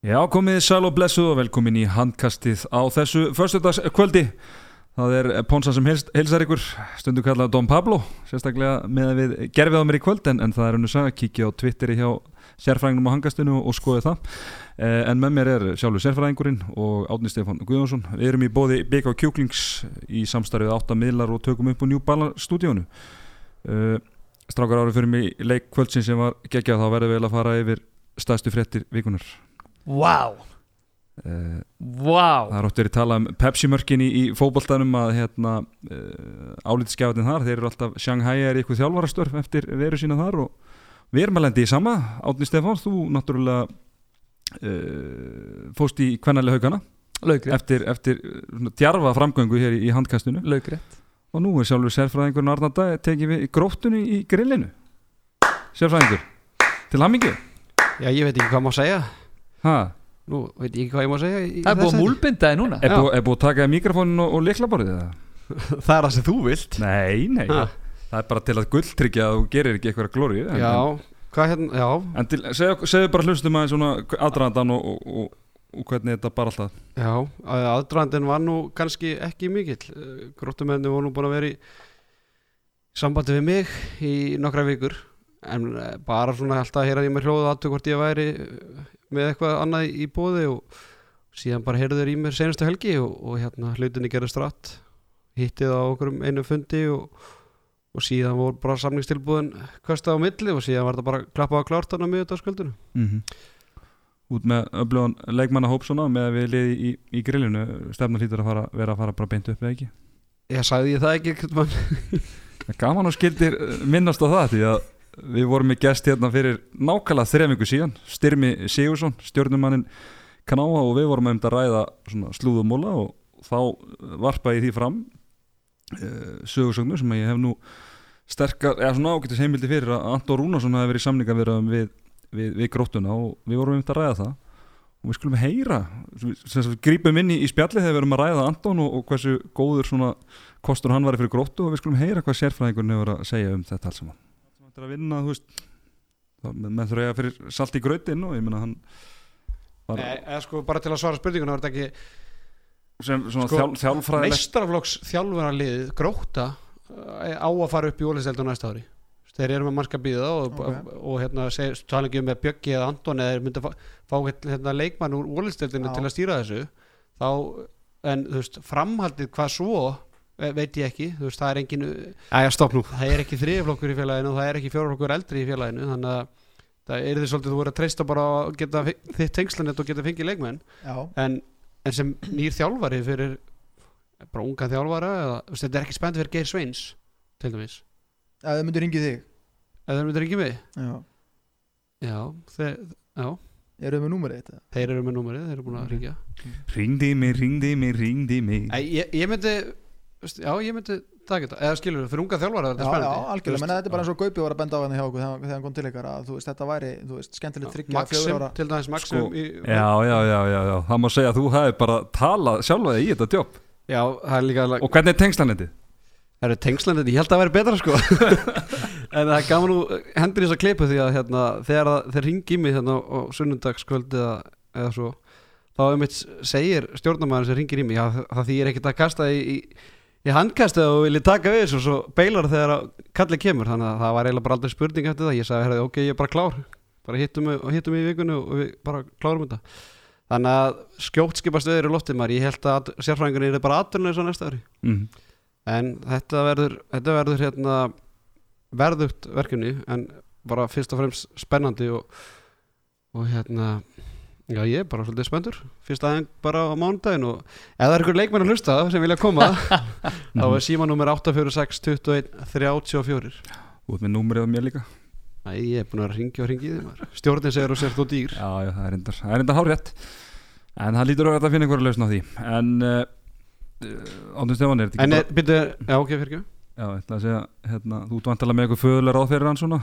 Já, komið sæl og blessu og velkomin í handkastið á þessu förstudags kvöldi. Það er Ponsa sem heils, heilsar ykkur, stundu kallað Don Pablo, sérstaklega með að við gerfið á mér í kvöld en, en það er hennu að kíkja á Twitteri hjá sérfræðingum á hangastinu og skoði það. Eh, en með mér er sjálfur sérfræðingurinn og Átni Stefán Guðjónsson. Við erum í bóði BK Kjúklings í samstarfið átta miðlar og tökum upp á New Balance stúdíónu. Eh, strákar árið fyrir mig leik kvöldsin sem var geggjað, þá verðum við að fara yfir stæðstu fréttir vikunar. Vá. Uh, Vá. Það er ótt verið að tala um Pepsi-mörkin í, í fókbaltanum að hérna, uh, álítskjáðin þar, þeir eru alltaf Shanghai er eitthvað þjálfarastörf eftir veru sína þar og við erum að lendi í sama. Átni Stefán, þú náttúrulega uh, fóst í kvennarlega haugana Laugrétt eftir, eftir svona, djarfa framgöngu hér í, í handkastinu. Laugrétt og nú er sjálfur sérfræðingurinn Arnarda tekið við gróttunni í grillinu. Sérfræðingur, til hammingu Já, ég veit ekki hvað má segja Ha, Nú, veit ég ekki hvað ég má segja Það er búið að þessu. múlbindaði núna. Er búið er búið að taka mikrofónin og, og liklaborðið eða? Það er það sem þú vilt. Nei, nei, Ha. það er bara til að gulltryggja að þú gerir ekki eitthvað glóri en, Já, en, hvað hérna, já. En til, segðu, segðu bara hlustum aðeins svona aðdraðandan og, og, og, og hvernig þetta bara alltaf. Já, aðdraðandinn var nú kannski ekki mikill. Gróttumenni voru nú búin að vera í sambandi við mig í nokkra vikur. En eh, bara svona alltaf að heyra í mér hljóðu aðtöku hvort ég væri eh, með eitthvað annað í bóði og síðan bara heyrðu þeir í mér senastu helgi og, og hérna hlutinni gerði stratt hittið á okkur um einu fundi og, og síðan voru bara samningstilbúðin kvesta á milli og síðan var þetta bara klappað á klárt hann á miðutaskvöldinu mm -hmm. út með öflugan leikmannahóp svona með að við liði í, í grillinu stefna hlýtur að fara, vera að fara bara beint upp eða ekki? Ég sagði ég það ekki gaman og skildir eh, minnast á það því að við vorum með gest hérna fyrir nákvæmlega þrefingu síðan. Styrmi Sigursson, stjórnumannin Knáa og við vorum með um að ræða slúðumóla og þá varpa ég því fram uh, sögursögnu sem ég hef nú sterkar, eða svona ágættis heimildi fyrir að Anton Rúnarsson hafi verið samninga við, við, við gróttuna og við vorum um að ræða það. Og við skulum heyra við grípum inn í, í spjalli þegar við erum að ræða Anton og, og hversu góður svona kostur hann var fyrir gróttu og við skulum heyra hvað sérfræðingurinn hefur að segja um þetta alls saman Þetta er að vinna, þú veist þá- með, með þrjóða fyrir salt í grötin og ég meina hann var Eða sko bara til að svara spurninguna var þetta ekki sem svona sko, þjál, þjálfræðilegt meistaraflokks þjálfaralið gróta eh, á að fara upp í ólisteildu næsta ári þeir eru með mannska býða og, Ok. og, og hérna tala ekki um með Bjöggi eða Anton eða myndi fá, fá hérna, leikmann úr ólisteildinu til að stýra þessu þá, en þú veist, framhaldið hvað svo veit ég ekki, þú veist, það er engin Æja, stopp nú. það er ekki þriðflokkur í félaginu og það er ekki fjórflokkur eldri í félaginu þannig að það er því svolítið þú voru að treysta bara að geta þitt tengslanett og geta fengið leikmenn. Já, en, en sem nýr þjálfari fyrir bara unga þjálfara eða, veist, þetta er ekki spennt fyrir Geir Sveins til dæmis, ef þau myndir ringið þig. Eða þeir myndir ekki mig? Já, já, þeir, já, eru þau með númerið þetta? þeir eru með númerið þeir eru búin að ringja Ringdi mig, ringdi mig, ringdi mig. Æ, ég, ég myndi, já, ég myndi taka þetta, eða skilur fyrir unga þjálfara er Já, þetta já, algjörlega, menn þetta er bara eins og Gaupi var að benda á henni hjá okkur þegar, hann kom til ykkar að þú veist, þetta væri, þú veist, skemmtilegt þryggja Maxim, til dæmis Maxim Sko, í, Já, já, já, já, já, það má segja að þú hefði bara talað sjálfa þig í þetta jobb. Já, það er líka og hvernig er tengslanlendi? Það eru tengslan þetta, ég held að það væri betra sko. En það gaman nú hendur í þess að klipu því að hérna, þegar þeir ringi í mig hérna á sunnundagskvöld eða, eða svo þá í handkasta og vilja taka við þessu og svo beilar þegar kallið kemur. Þannig að það var eiginlega bara aldrei spurning eftir það. Ég sagði, herrði, ok, ég er bara klár. Bara hittum mig í vikunni og við bara klárum þetta. Þannig að skjótt skipast við eru loftið maður. Ég held að sérfræðingunni er bara aðturlega svo næsta ári. Mm. en þetta verður, þetta verður hérna verðugt verkefni en bara fyrst og fremst spennandi og, og hérna já ég er bara svolítið spenntur. Fyrst aðeins bara á mánudaginn og ef það er ykkur leikmenn að hlusta sem vilja koma þá er símanúmer 846 21 34 Þú ert með númerið á mér líka. Æ, ég er búin að ringja og ringja í þeim stjórnin segir og sér þú dýr. Já, já, það er reyndar, er reyndar hárjætt En það lítur að þetta finna einhverja lausn á því. En uh, Átun Stefán er þetta en ekki er, byrju, já ok fyrir ekki Já, ég ætla að segja, hérna, þú ert vantilega með eitthvað föðulega ráð fyrir hann svona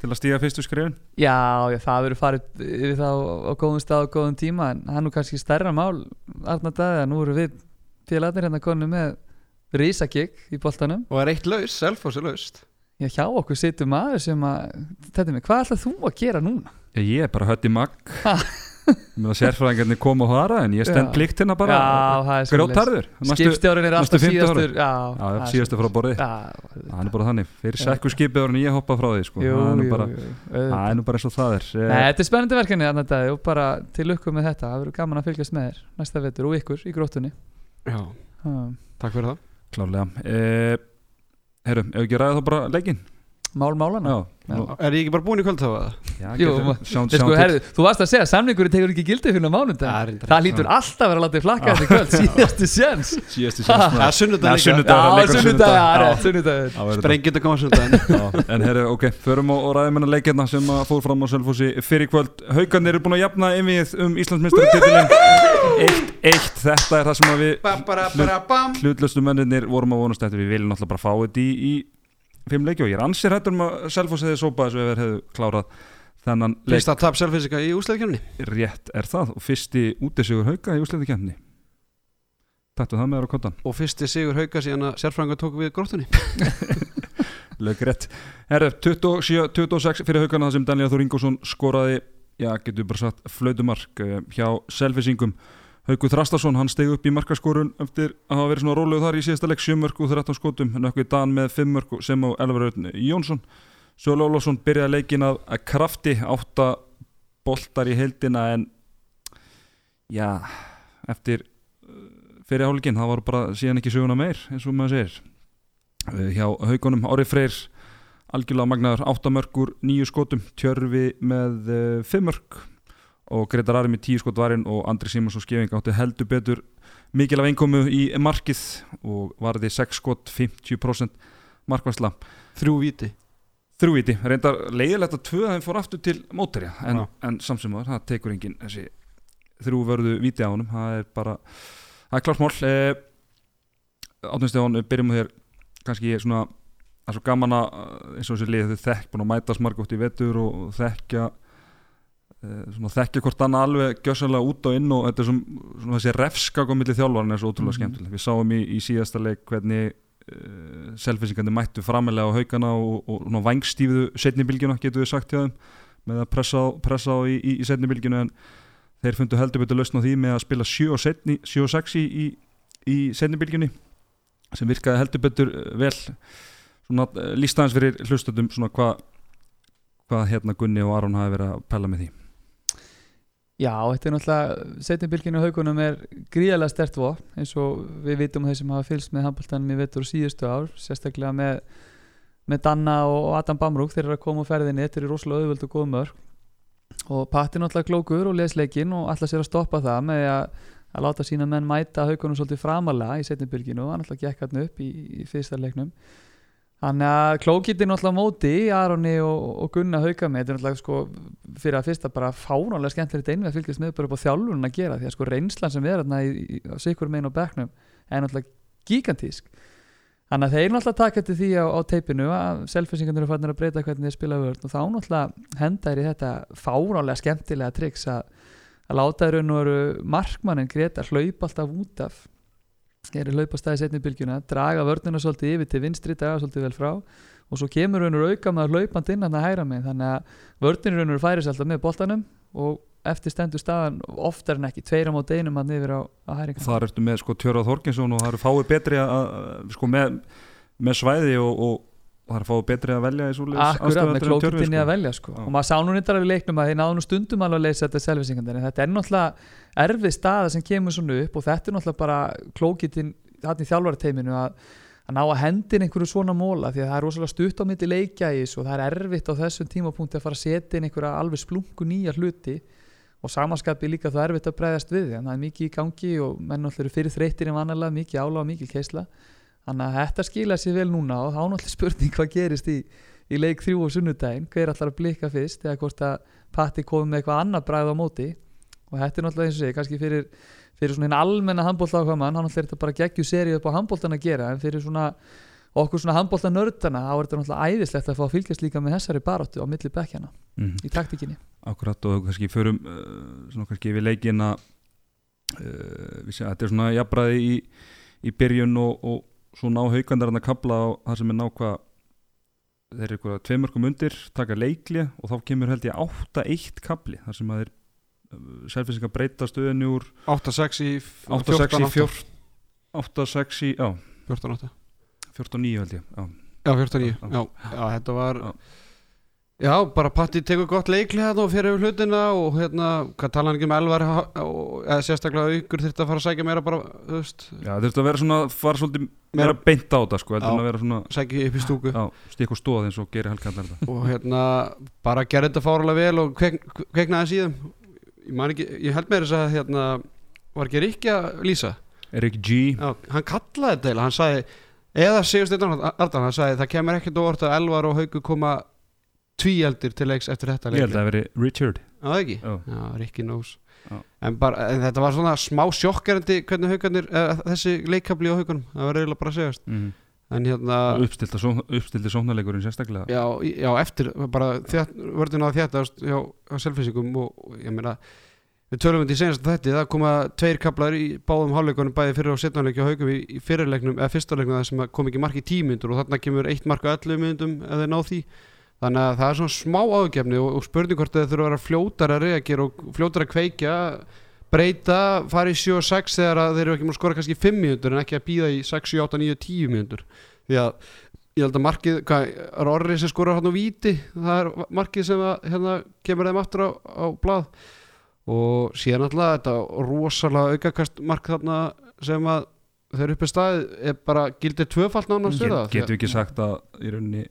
til að stíga fyrstu skrifin Já, já, það verður farið yfir það á, góðum stað og góðum tíma en það er nú kannski stærra mál Arna Dæði að nú eru við félagarnir hérna konu með risagig í boltanum. Og er eitt laus, Selfoss er laust. Já, hjá okkur situr maður sem að þetta er mig, hvað ætlað þú að gera núna? Já, ég er bara hött í að sérfræðingarnir koma og fara en ég stend Já. plikt hérna bara Já, það er er alltaf 50 síðastur. Já, já, það er síðastu frá borði. Já, það er bara þannig, fyrir Já. sekku skipið en ég hoppa frá því sko. það er nú bara, er eins og það er. Nei, Eh, þetta er spennandi verkefni þarna dag og bara til lukku með þetta. Það verður gaman að fylgjast með þér næsta vetur og ykkur í gróttunni Já, Ha. takk fyrir það. Klárlega. Eh, Herru, ef ekki ræða þá bara leikinn Mál málana Já, Já. nú- Er ég ekki bara búin í kvöld þá? Jú, sjáum sko, herðu, þú varst að segja að samningurinn tegur ekki gildi fyrir reyndar. Það lítur alltaf að vera að láta þig flakka þetta í kvöld. Síðastu séns. Síðasti Það séns er sunnudag sunnudag. Á sunnudag, sunnudag. sunnudag. Sprengjum að koma sunnudaginn Já, en herru, ok, förum og, og ræðum hennar leikirna sem að fór fram á Sölfossi fyrir kvöld. Haukarnir eru búin að jafna einvið um Íslandsmeistaratitilin 1-1, þetta er það sem að við hlutlustu mennir vorum að vonast eftir. Við viljum náttúrulega bara fá þetta í, í fimm leiki og ég er ansir hættur um að Selfoss hefði sópað þessu ef þeir hefðu klárað þennan leik. Fyrsta tap selfisika í úsleikjumni rétt er það. Og fyrsti útisigur hauka í úsleitikefni Taktu það með þér á kottan Og fyrsti sigur hauka síðan að sérfræðingar tók við gróttunni Lög rétt Herre, 27-26 fyrir haugana þar sem Daniel Þór Ingolson skoraði já, getur bara sagt flautumark uh, hjá Selfisingum Hauku Þrastason, hann steg upp í markaskorun eftir að hafa verið svona rólegur þar í síðasta leik 7 mörg og 13 skotum, nökkvið Dan með 5 mörg sem á Elvar Örn Jónsson. Sjölu Ólafsson byrjaði leikin að, að krafti, átta boltar í heildina en já, eftir uh, fyrir hálfleikin, það var bara síðan ekki söguna meir, eins og maður segir. Uh, hjá haugunum Ári Freyr algjörlega magnaður áttamörkur nýju skotum, Tjörfi með uh, fimmörk og Gretar Ari með tíu skot varinn og Andri Simonsson skefing átti heldur betur mikil af einkomu í markið og varði 6 skot 50% markværsla Þrjú víti. Þrjú íti, reyndar leiðilegt að tvö þeim fór aftur til móterja en, en samsumar, það tekur enginn þessi þrjú vörðu víti á honum. Það er bara, það er klart mál. Eh, Átun Stefán, byrjum með þér. Kannski svona það er svo gaman að eins og þessi lið þau þekk búin að mætast margótt í vetur og þekkja eh, þekkja hvort annað alveg gjössalega út og inn og þetta er svona, svona þessi refskak á milli þjálfarinn er svo ótrúlega Mhm. skemmtileg við sáum í, í síðasta leik hvernig uh, selfinsingandi mættu framilega á haugana og, og, og vangstífiðu setni bylgjuna getur við sagt hjá þeim með að pressa á, pressa á í, í, í setni bylgjuna en þeir fundu heldur betur lausn á því með að spila 7 og, setni, 7 og 6 í, í, í setni bylgjunni sem virkaði heldur betur eh, vel. Svona lístaðans fyrir hlustöndum svona hvað hvað hérna Gunni og Aron hafi verið að pæla með því Já, þetta er náttúrulega setjumbilginu haugunum er gríðarlega stert vopn eins og við vitum þeir sem hafa fylgst með handbóltanum í vetur og síðustu ár sérstaklega með, með Danna og Adam Bamrúk þeir eru að koma á ferðinni þetta eru rosalega auðvöld og góð mörg og Patti náttúrulega klókur og les leikinn og ætla sér að stoppa það með að, að láta sína menn mæta haugunum svolítið framalega í setjumbilginu og hann náttúrulega gekk hann upp í, í fyrsta leiknum Þannig að klókitt er náttúrulega móti Aroni og, og Gunna hauka með þetta er náttúrulega sko fyrir að fyrsta bara fáránlega skemmtilegt einnig að fylgjast með bara upp á þjálfurinn að gera því að sko reynslan sem er þarna á sikur megin og bekknum er náttúrulega gigantísk. Þannig að þeir náttúrulega taka til því á, á teipinu að selfisingarnir eru fannir að breyta hvernig þeir spila vörn og þá náttúrulega henda er í þetta fáránlega skemmtilega triks að, að láta raun og veru markmannin Greta hlaupa alltaf út af er í hlaupastæði setni bylgjuna draga vörnina svolítið yfir til vinstri draga svolítið vel frá. Og svo kemur raun og veru auka með hlaupand inn að hæra með þannig að vörnir raun og veru færi sér alltaf með boltanum og eftir stendur staðan oftar en ekki tveira mót einum að niður á, á hæringa þar ertu með sko Tjörað Þorkinsson og það eru fáið betri að, að sko með, með svæði og, og, það eru fáið betri að velja í svoleiðis Akkurat, með klókitinni sko. að velja sko. Og maður sá nú nýttar af í leiknum að þeir náðu nú stundum alveg að leysa þetta selvisingandir en þetta er náttúrulega erfið staða sem kemur svona upp og þetta er náttúrulega bara klókitin hann í þjálfarteiminu að, að ná að hendin einhverju svona móla því að það er rosalega stutt á milli leikja í þessu og það er erfitt á þessum tímapunkti að fara að setja inn einhverja alveg splungu nýja hluti og samanskapi líka það erfitt að bregðast við því en það er mikið í gangi og menn náttúrulega eru fyrir þreyttir en vanalega, mikið áláð og mikið keisla þannig að þetta skila sér vel núna og þá er náttúrulega spurning hvað gerist í, í leik þrjú og sunnudaginn, hver ætlar að blikka fyrst eða hvort að Patti komið með eitthvað annað bræð á móti? Og þetta er náttúrulega eins og segi, kannski fyrir, fyrir svona hinn almenna handbólta ákvæmann, hann ætlar þetta bara geggju serið upp á handbóltan að gera en fyrir svona okkur svona handbólta nördana þá er þetta náttúrulega æðislegt að fá að fylgjast líka með þessari baráttu á milli bekkjana Mhm. í taktíkinni. Akkurat og kannski förum uh, svona kannski við leikin að uh, við sé, þetta er svona jafnbræði í, í byrjun og, og svo ná haugandar hann að kapla á það sem er nákvæða þeir eru eitthvað tveimörkum undir, taka leikli og þá kemur held ég 8-1 kapli þar sem að þeir Selfissingar breyta stöðinu úr 8-6 í 8-6 í 14-8 8-6 í, já, 14-8 14-9 held ég já. Já, 14-9 Já. já, já, þetta var Já. Já, bara Patti tekur gott leikli hérna og fyrir yfir hlutina og hérna, hvað tala hann ekki um Elvar eða sérstaklega aukur þurfti að fara að sækja meira bara, þú veist, já, þurfti að vera svona fara svolítið Meira- beint á þetta sko, Já. að vera svona sækja upp í stúku. Já, stík og stóð eins og gerir Helgi allar þetta. Og hérna, bara gerði þetta fárulega vel og kvek, kveknaði síðan. Ég man ekki, ég held með þess að hérna, var ekki Rikki að lýsa? Erik G. Já, hann kallaði þetta eða, hann sagði eða Tvíeldir til leiks eftir þetta ég held að það veri Richard. Já, það ekki? já, Já, Rikki Nós Já. en, bara, en þetta var svona smá sjokkerandi hvernig haugarnir, eða, þessi leikabli á haugunum. Það var eiginlega bara að segjast. Mm. en hérna, uppstilta só, uppstilti sóknarleikurinn sérstaklega. Já, já eftir bara vörðin á þetta hjá, hjá selfisingum og, ég meina við tölum við þetta í senast þetta það koma tveir kaplar í báðum hálfleikunum bæði fyrir og setjanleiki á haugum í, í fyrirleiknum eða fyrsta leiknum það sem kom ekki mark í tímyndur og þarna kemur eitt mark á 11 myndum þeir ná því þannig að það er svona smá ágefni og, og spurning hvort þeir þurfa að vera fljótar að reagera og fljótar að kveikja breyta, fara í 7 og 6 þegar þeir eru ekki múin að skora kannski 5 mínútur en ekki að býða í 6, 7, 8, 9, 10 mínútur. Því að ég held að markið hvað, er orrið sem skorar hann á víti? Það er markið sem að, hérna, kemur þeim aftur á, á blað. Og síðan alltaf þetta rosalega aukakast mark þarna sem að þeir uppi staðið er bara gildið tvöfalt það getum við ekki sagt að í rauninni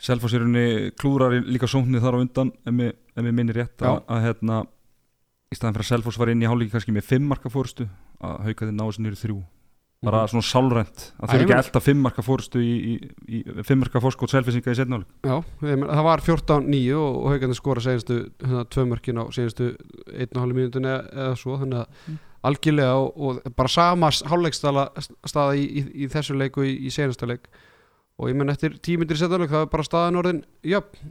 Selfoss í rauninni klúrar líka sóknir þar á undan ef mér, ef mér minni rétt að, að hérna í staðan fyrir að Selfoss var inn í hálfleiki kannski með 5 marka fórustu að haukaði náðu sinni yfir þrjú. Bara svona sálrænt að þau ekki elda 5 marka fórustu í, í, í 5 marka fórskótt Selfissinga í ég meina, það var 14-9 og, og haugandi skora senastu hérna, tvö mörkin á senastu 1,5 mínútin eða, eða svo þannig að Mm. algjörlega og, og bara sama hálfleikstaða staða í, í, í þessu leiku í, í senasta leik og ég menn eftir tímyndir í setjanleik það var bara staðan orðin jöfn.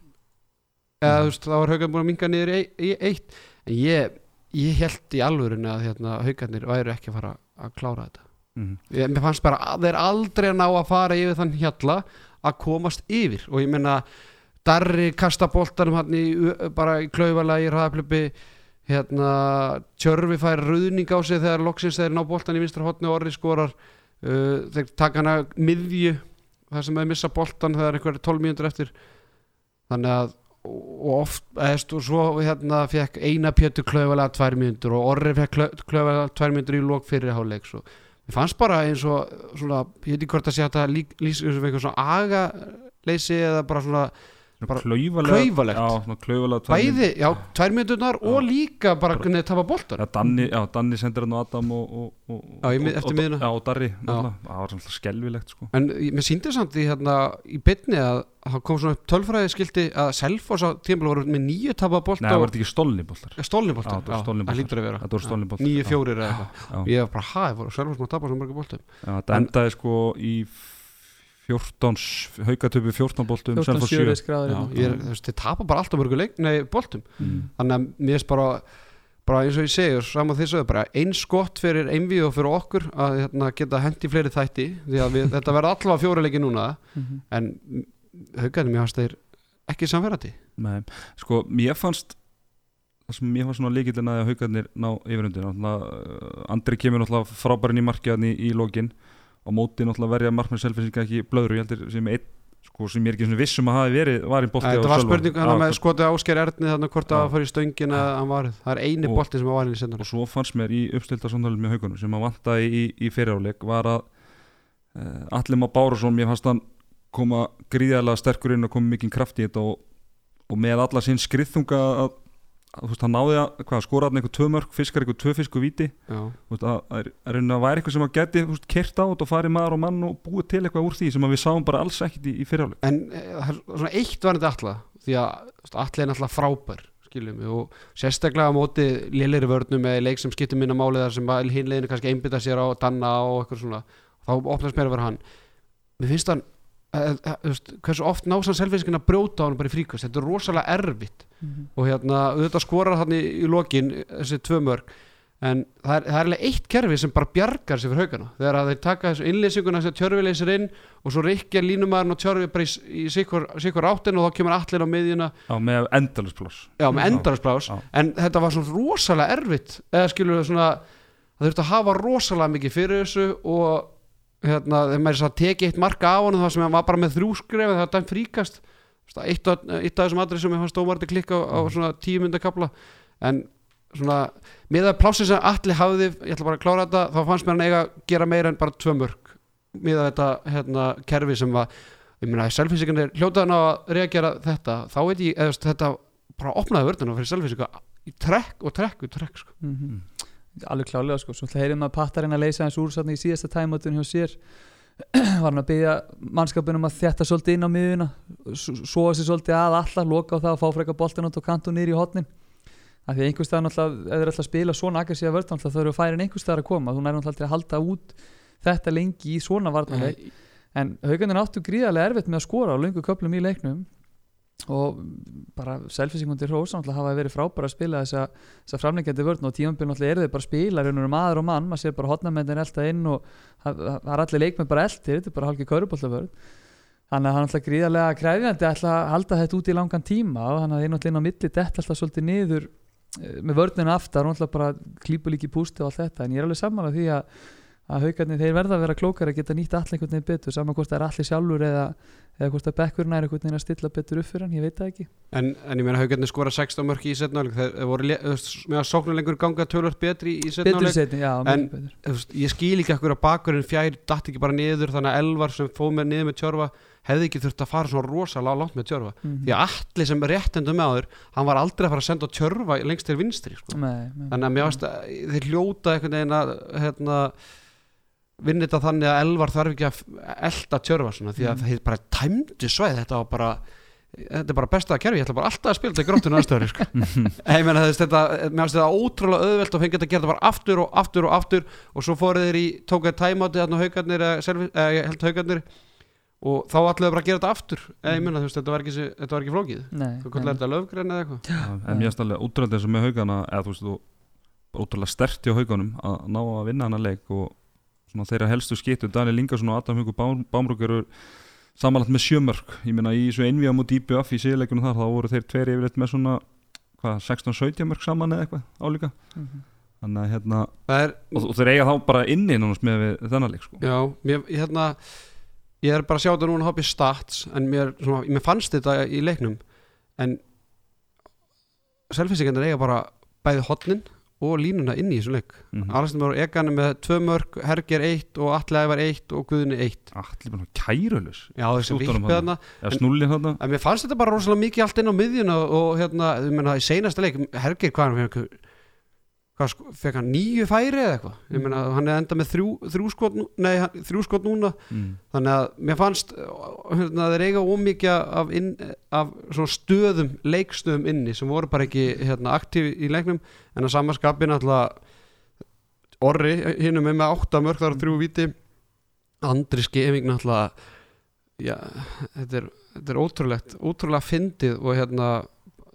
Eða Mm. þú veist það var haugandi búin að minga niður í, í eitt. En ég, ég held í alvörinu að hérna, haugandir væru ekki að fara að klára þetta. Mm. ég, mér fannst bara að þeir aldrei ná að fara yfir þann hjalla að komast yfir. Og ég menna Darri kasta boltanum hann í, bara í klaufalega í hraðaplöpi hérna Tjörfi fær ruðning á sig þegar loksins þeir ná boltan í vinstra hotni og orri skorar. Uh, þeir taka hana miðju þar sem þeir missa boltan þegar einhverja 12 mínútur eftir. Þannig að og oft, eðst, og svo hérna fekk eina pjötu klaufalega tvær mínútur og orri fekk klaufalega tvær mínútur í lók fyrir háleik svo Mér fannst bara eins og svona, ég veit ekki hvort að sé að lýsa þessu við eitthvað svona agaleysi eða bara svona klaufalegt. bæði, já, tvær mínúturnar og líka bara hvernig þið tafa boltan Já, Danni, sendir hann á Adam og, Darri, það var svona skelvilegt sko. en mér síndi samt í hérna í bytni að það kom svona upp tölfræði skildi að Selfoss á tímpil voru með nýju tapa bolta Nei, það var ekki stolni boltar? Stólni bolta, Já, það var það lítur að vera. Nýju fjórir eða eitthvað. ég var bara, hæ, það voru Selfoss maður að tapa svo mörgum boltum. Já, þetta En- endaði sko í 14 haukatöpu 14 boltum 14 Selfoss sjöri 7 skráður Já, ég þú veist, þið tapa bara alltaf mörgum leik, nei, boltum. Mm. þannig að mér finnst bara bara eins og ég segir, saman því sögðu bara eins gott fyrir einvið og fyrir okkur að hérna, geta hendi fleiri þætti því að við, þetta verða allavega fjórileiki núna Mhm. en haugarnir mér fannst þeir ekki samverðandi Nei, sko, mér fannst það sem mér fannst svona líkillin að haugarnir ná yfirundin Andri kemur náttúrulega frábærin í markiðan í, í lokin og móti náttúrulega verja markmenn selfinsinga ekki blöðru, ég heldur sem einn sko, sem ég er ekki svona vissum að hafi verið var í bolti á þetta var Sölva. spurning hann með skotið ásker Erni þannig hvort að fara í stöngin að hann var það er eini bolti sem var valin í sendur og svo fannst mér í uppstilta samtalið með haugunum sem að vantaði í, í fyriráleik var að uh, Allir Má Bárusson, mér fannst hann koma gríðarlega sterkur inn og koma mikið kraft í þetta og, og með alla sín skriðþunga að, að veist, hann náði að hvað, skora hann einhver tvö mörg, fiskar einhver tvö víti. Já, þú veist, að, að, að, að væri eitthvað sem að geti kert á og farið maður og mann og búið til eitthvað úr því sem við sáum bara alls ekkit í, í fyriráleik en e, er svona eitt var þetta alla því að allir er náttúrulega frábær skiljum og sérstaklega á móti lélir vörnum eða leik sem skiptir minna máli þar sem hinleginu kannski einbytta sér á Danna og eitthvað svona þá opnast mér að vera hann. Mér finnst hann að, veist, hversu oft násann selfinskin að brjóta á hann bara í fríkast þetta er rosalega erfitt Mhm. og hérna auðvitað skorar hann í, í lokin þessi tvö mörg en það er, það er alveg eitt kerfi sem bara bjargar sér fyrir haugana. Þegar að þeir taka þessu innleysinguna sem tjörfi leysir inn og svo reykja línumæðurinn og tjörfi bara í, í sikkur, áttin og þá kemur allir á miðjuna. Já, með endalusplás já, með Já. en þetta var svona rosalega erfitt eða skilur við svona það þurfti að hafa rosalega mikið fyrir þessu og hérna, þegar maður svo tekið eitt marka af honum það sem hann var bara með þrjú skref það var dæmt fríkast eitt af, eitt af þessum aðrið sem ég fannst ómarði klikka á, á svona tíu mynda kapla en svona með að plásið sem allir hafði ég ætla bara að klára þetta, þá fannst mér hann eiga að gera meira en bara tvö mörg með þetta hérna, kerfi sem var ég meina, selfinsíkanir hljótaðan á að reagera þetta, þá veit ég eða, þetta bara opnaði vörðuna fyrir selfinsíka í trekk og trekk og trekk sko. mm alveg klálega sko. Svo ætla heyrðum að Pattarinn að leysa hans úr í síðasta tæmotun hjá sér var hann að byggja mannskapin um að þjætta svolítið inn á miðuna svoa sér svolítið að alla loka á það að fá freka boltin átt og kantu nýri í hotnin af því að einhvers staðar náttúrulega ef þeir ætla að spila svona aggressíða vörð náttúrulega þau eru að færa en einhvers staðar að koma. Þú næri náttúrulega að halda út þetta lengi í svona varnarleik. En haugarnir áttu gríðarlega erfitt með að skora á löngu köplum í leiknum og bara selfisingundir hrós hafa verið frábæra að spila þessa, þessa framlengjandi vörn. Og tímambil náttúrulega eru þau bara að spila raunur um aður og mann, maður sér bara hotnamennin elda inn og það er allir leikmenn bara eldir þetta er bara hálfgeð kauruboltavörn þannig að hann náttúrulega gríðarlega kræfjandi ætla að halda þetta út í langan tíma. Og þannig að þeir náttúrulega inn á milli dett alltaf svolítið niður eh, með vörninu aftar. Og náttúrulega bara klípu líki pústi og allt þetta. En ég er alveg sammála því að að haugarnir þeir verða að vera klókar að geta nýtt allir einhvern veginn betur, saman hvort það er allir sjálfur eða, eða hvort að bekkurinn er einhvern veginn að stilla betur upp fyrir hann, ég veit það ekki en, en ég meina haugarnir skora 16 mörki í setnáleik þeir voru veist, með að sóknulengur ganga tölvöld betri í setnáleik En- veist, ég skil ekki ekkur að bakurinn fjær datt ekki bara niður þannig að Elvar sem fóð með niður með tjörfa hefði ekki þurft að fara svona rosalega langt með tjörfa Mhm. því að allir sem er réttendum með áður hann var aldrei að fara að senda tjörfa lengst til vinstri sko. Nei, nei. þannig að mér varst að þeir hljóta einhvern veginn að hérna, vinna þetta þannig að Elvar þarf ekki að elda tjörfa svona, því að Mhm. þeir bara tæmdu sveið þetta var bara þetta er bara besta að kerfi, ég ætla bara alltaf að spila þetta í gróttinu aðstöður sko. ég meina þetta mér finnst þetta ótrúlega auðvelt og fengið þetta að gera þetta bara aftur og aftur og aftur og svo fóruð þeir í tókaði tæmáti þarna haugarnir ég held haugarnir og þá ætluðu bara að gera þetta aftur. Ég meina þetta var ekki, þetta var ekki flókið. Nei, þú kallar þetta löfgrein eða eitthvað? En mér finnst alveg útrúlega eins og með haugana eða þú veist þú útrúlega stert hjá hauganum að ná að vinna hana leik og svona þeirra helstu skittu Daniel Ingarsson og Adam Hugo Bámrúk eru samanlagt með sjömörk ég meina í svo einvíða múti IBF í síðleikunum þar þá voru þeir tveir yfirleitt með svona hvað 16-17 mörk saman eða eitthvað álíka Mhm. þannig að hérna er, og, og þeir eiga þá bara inni nánast með við þennan leik sko. já, mér, hérna ég er bara að sjá þetta núna hoppið stats en mér, svona, mér fannst þetta í leiknum en selfinsíkandar eiga bara bæði hotnin og línuna inn í þessu leik. Mm Alexander og Egan er með tvö mörg Herger eitt og Atli Ævar eitt og Guðni eitt. Allir bara kærulus já þessi eða En- en mér fannst þetta bara rosalega mikið allt inn á miðjuna og, hérna, ég meina í seinasta leik Herger hvað hann fekk hvað sko, fekk hann nýju færi eða eitthvað? Ég meina hann er enda með þrjú, þrjú skot nei, þrjú skot núna. Mm. þannig að mér fannst hérna, þeir eiga ómikið af, inn, af stöðum, leikstöðum inni sem voru bara ekki hérna, aktífi í leiknum. En að samaskapin alltaf orri hinnum með átta mörg þar og þrjú viti Andri Skeving náttúrulega já, þetta er, þetta er ótrúlegt ótrúlega fyndið og hérna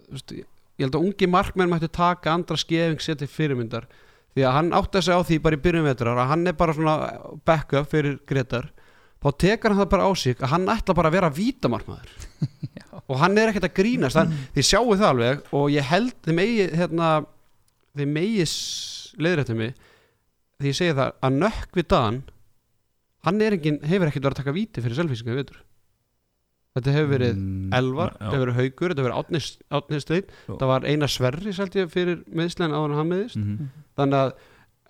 þú veist, ég held að ungi markmenn mættu taka Andra Skeving sér til fyrirmyndar. Því að hann átti að segja á því bara í byrjun vetrar að hann er bara svona backup fyrir Gretar. Þá tekur hann það bara á sig að hann ætla bara að vera vítamarkmaður. Og hann er ekkert að grínast. Hann, þið sjáu það alveg og ég held þið megi hérna, þið megi leiðrættu mig því ég segi það að nökk við Dan hann er engin, hefur ekkert verið að taka víti fyrir selfisingu veitur þetta hefur verið Mm, Elvar, já. þetta hefur verið Haugur þetta hefur verið Átni Steinn Já. það var eina sverri seldi ég fyrir meðslegin áður en hann meðist Mhm. þannig að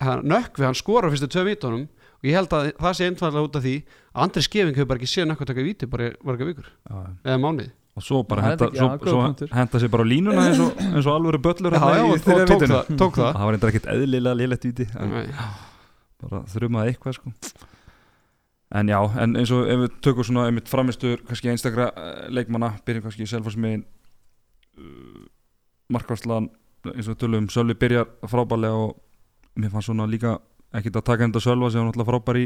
hann, nökkvi, hann skora fyrstu tvö vítunum og ég held að það sé einfallega út af því að Andri Skeving hefur bara ekki séð nökkvi að taka víti bara í marga vikur Já, já. eða mánuði og svo bara henda, ekki- svo, já, góð svo henda sér bara á línuna eins og, eins og alvöru böllur já, já, í og, tók, vítinu. það, tók það það var eitthvað ekkert eðlilega lélegt víti bara þrumaði eitthvað sko. En já, en eins og ef við tökum svona einmitt framistur kannski einstakra uh, leikmanna byrjum kannski í Selfossmegin uh, markvarslan eins og tölum, Sölvi byrjar frábælega og mér fannst svona líka ekkert að taka enda Sölva sem var náttúrulega frábær í,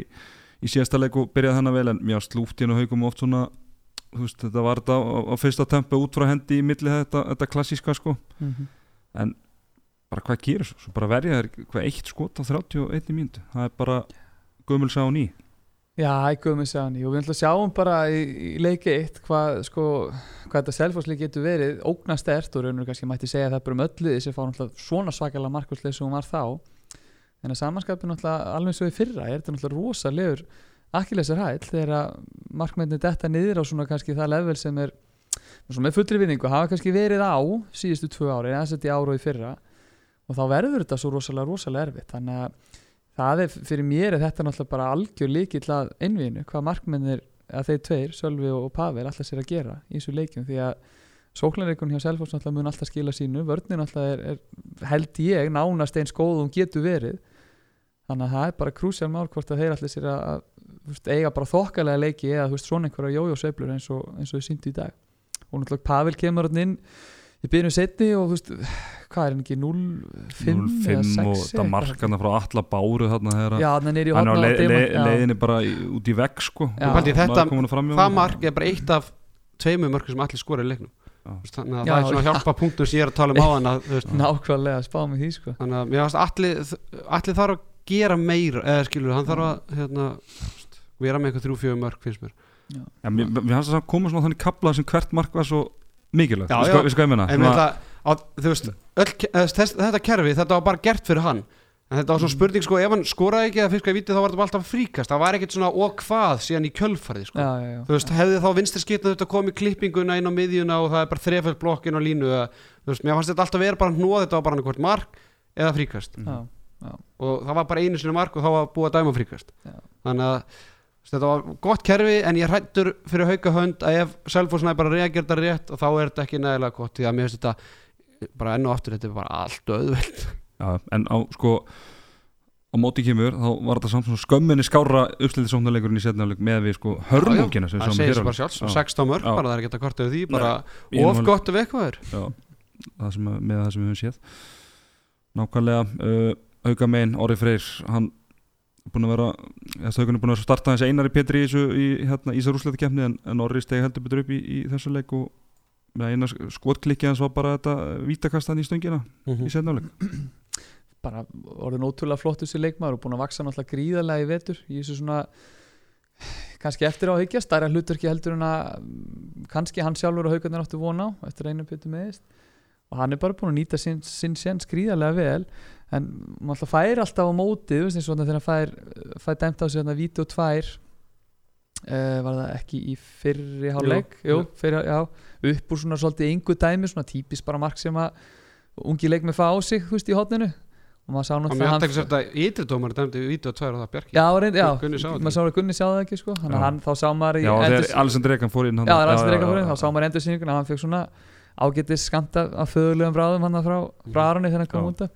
í síðasta leik og byrjaði hennar vel en mér slúft hérna haugum oft svona þú veist, þetta var þetta á, á fyrsta tempu út frá hendi í milli þetta, þetta klassíska sko. Mhm. en bara hvað gerir svo, svo bara verja þær hvað eitt skot á 31 mínútu. Það er bara gömul sá ný Já, ekki um þessi og við ætlum að sjáum bara í, í leiki eitt hvað, sko, hvað þetta selfhásleik getur verið. Ógnastert og raunur kannski mætti segja það bara um öllu þessi fá náttúrulega svona svakalega markværsleik sem hún var þá. En að samanskapin náttúrulega alveg svo í fyrra er þetta náttúrulega rosalegur akkilesar hæll þegar markmennir detta niður á svona kannski það level sem er svona með fullri vinningu hafa kannski verið á síðustu tvö ári en þess að þetta í ára og í fyrra. Og þá verður þetta svo rosalega rosalega erfitt. Þannig að það er fyrir mér er þetta náttúrulega bara algjör líkill að einvíinu hvað markmennir að þeir tveir, Sölvi og Pavel alltaf sér að gera í þessu leikjum. Því að sóklanleikun hjá Selfoss náttúrulega mun alltaf skila sínu. Vörnir náttúrulega er, er held ég nánast eins góð og hún getur verið. Þannig að það er bara krúsjál mál hvort að þeir alltaf sér að, að veist, eiga bara þokkalega leiki eða veist, svona einhverja jójósveiflur eins og, og þau síndu í dag. Og náttúrulega Pavel kemur inn í byrjun setni og þú veist hvað er hann ekki 0-5 eða 6 og það markana frá alla báru þarna þegar já þannig er í hann á le, le, já. leiðinni bara í, út í vegg sko. Já. Paldi, þetta, það mark er bara eitt af tveimur mörgum sem allir skora í leiknum. Já. Þannig að Já, það er svona já. hjálpa punktum sem ég er að tala um á hann veist, nákvæmlega spá með því sko. Þannig að mér finnst allir, allir þarf að gera meira eða skilur, hann þarf að hérna, þú veist, vera með eitthvað þrjú fjögur mörg finnst mér. Já, mér, mér fannst það að koma svona þannig kapla sem hvert mark var svo mikilvægt Já, Við já. við sko það, að, þú veist, öll, þess, þetta kerfi þetta var bara gert fyrir hann en þetta var svona spurning sko, ef hann skoraði ekki eða fiskaði viti þá var þetta bara alltaf fríkast, það var ekkert svona og hvað síðan í kjölfarið sko. já, já, já. þú veist, hefði þá vinstri skipna þetta komið klippinguna inn á miðjuna og það er bara þreföld blokkin á línu eða, þú veist, mér fannst þetta alltaf vera bara hnóð þetta var bara annað hvort mark eða fríkast Já, og það var bara einu sinni mark og þá var búið að dæma fríkast Já. þannig að þetta var gott kerfi en ég hrættur fyrir hauka hönd að ef Selfossnæði bara reagir þetta rétt og þá er þetta ekki nægilega gott því að mér finnst þetta bara enn og aftur þetta er bara allt öðveld Já, en á sko á móti kemur, þá var þetta samt skömminni skára uppslitið sóknarleikurinn í setnafleik með við sko hörmungina það segir bara sjálfs Já. 16 mörg bara það er ekki kvarta við því bara of gott ef eitthvað er með það sem við höfum séð. Nákvæmlega uh, auka megin, Orri Freyr hann búin að vera haugun er búin að starta þessi einari Petri í þessu í hérna, úrslætti kemni en, en Orri stegi heldur betur upp í, í þessu leik og með eina skotklikki hans var bara þetta vítakastan í stöngina Mhm. í setnafleik bara orðin ótrúlega flott þessi leikmaður og búin að vaksa náttúrulega gríðarlega í vetur í þessu svona kannski eftir á að hyggja, stærra hlutverki heldur en að mm, kannski hann sjálfur og haugarnir áttu von á eftir að einu pytu meðist og hann er bara búin að nýta sinn, sinn séns gríðarlega vel en maður alltaf fær alltaf á móti þú veist eins og þarna þegar hann fær, fær dæmt á sig þarna víti og tvær uh, var það ekki í fyrri hálfleik? Jú. Jú, fyrri, já, upp úr svona svolítið yngu dæmi svona típist bara mark sem að ungi leik með fá á sig þú veist í hotninu og maður sá náttúrulega aðtækst þetta ytri dómar dæmdi við vídeo 2 og það Bjarki. Já, reynd, já, Gunni sá þetta maður sá að Gunni sá það ekki sko. þannig að hann, þá sá maður í Alessandr Ekan fór inn hann- þá sá maður endursýninguna. Að hann fekk svona ágætis skamta af föðulegum bráðum hann frá, frá Aroni þegar hann kom út af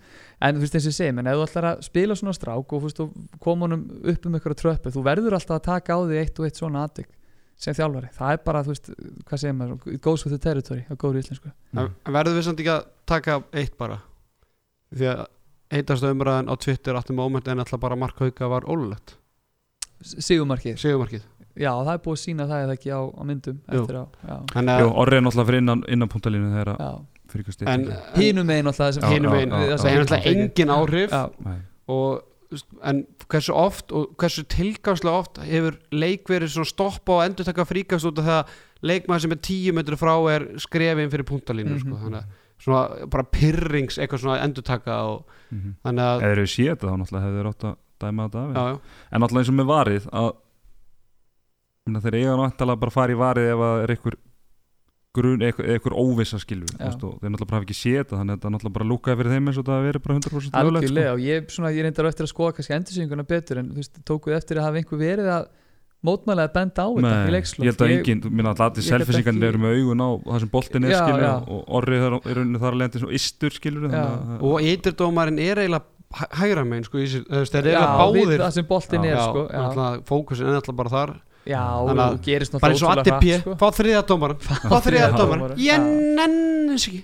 en þú veist eins og ég segi, menn ef þú ætlar að spila svona strák og, og koma honum upp um ykkur tröppu, þú verður alltaf að taka á því eitt og eitt svona aðtök sem þjálfari, það er bara, þú veist, hvað segir maður it goes with the territory, á góður íslensku. Mm. En verður við samt ekki að taka eitt bara? Því að heitast umræðan á Twitter áttum moment en alltaf bara Mark Hauka var ólulegt Sigumarkið, Sigurmarkið. Já, það er búið að sína það eða ekki á, á myndum Jú. á, er náttúrulega fyrir innan, innan puntalínu þegar að en, styrting hinum megin alltaf já, já. það hefur náttúrulega engin áhrif og en hversu oft og hversu tilgangslega oft hefur leik verið svona stoppa og endur taka fríkast út af það að leikmaður sem er 10 metri frá er skrefin fyrir punktalínu sko. Mhm. þannig að svona bara pyrrings eitthvað svona endur taka og Mhm. þannig að Eða eru séð þetta þá náttúrulega hefur þeir átt að dæma þetta af já, já. En náttúrulega eins og með varið að þeir eiga náttúrulega bara að fara í varið ef að er einhver grun, óvissa skilju Já. þeir náttúrulega bara hafa ekki séð þetta þannig að þetta náttúrulega bara lúkaði fyrir þeim eins og það veri bara 100% löglegt algjörlega sko. og ég, svona, ég reyndar eftir að skoða kannski endursýninguna betur en þú veist, tókuð eftir að hafa einhver verið að mótmælega að benda á þetta í Nei, leikslók ég held að enginn, minna að allir ekki- eru með augun á það sem boltin er Já, skilju já. og orrið er, er unni þar að lendi svona istur skilju Já. og ytirdómarinn er eiginlega hæ- hægra megin sko, eru já, eiginlega báðir það sem boltin er sko, fókusin er alltaf bara þar já Þannig að- og gerist bara eins og náttúrulega hratt, sko. fá þriða dómaran fá þriða dómaran. ég Já. nennis ekki.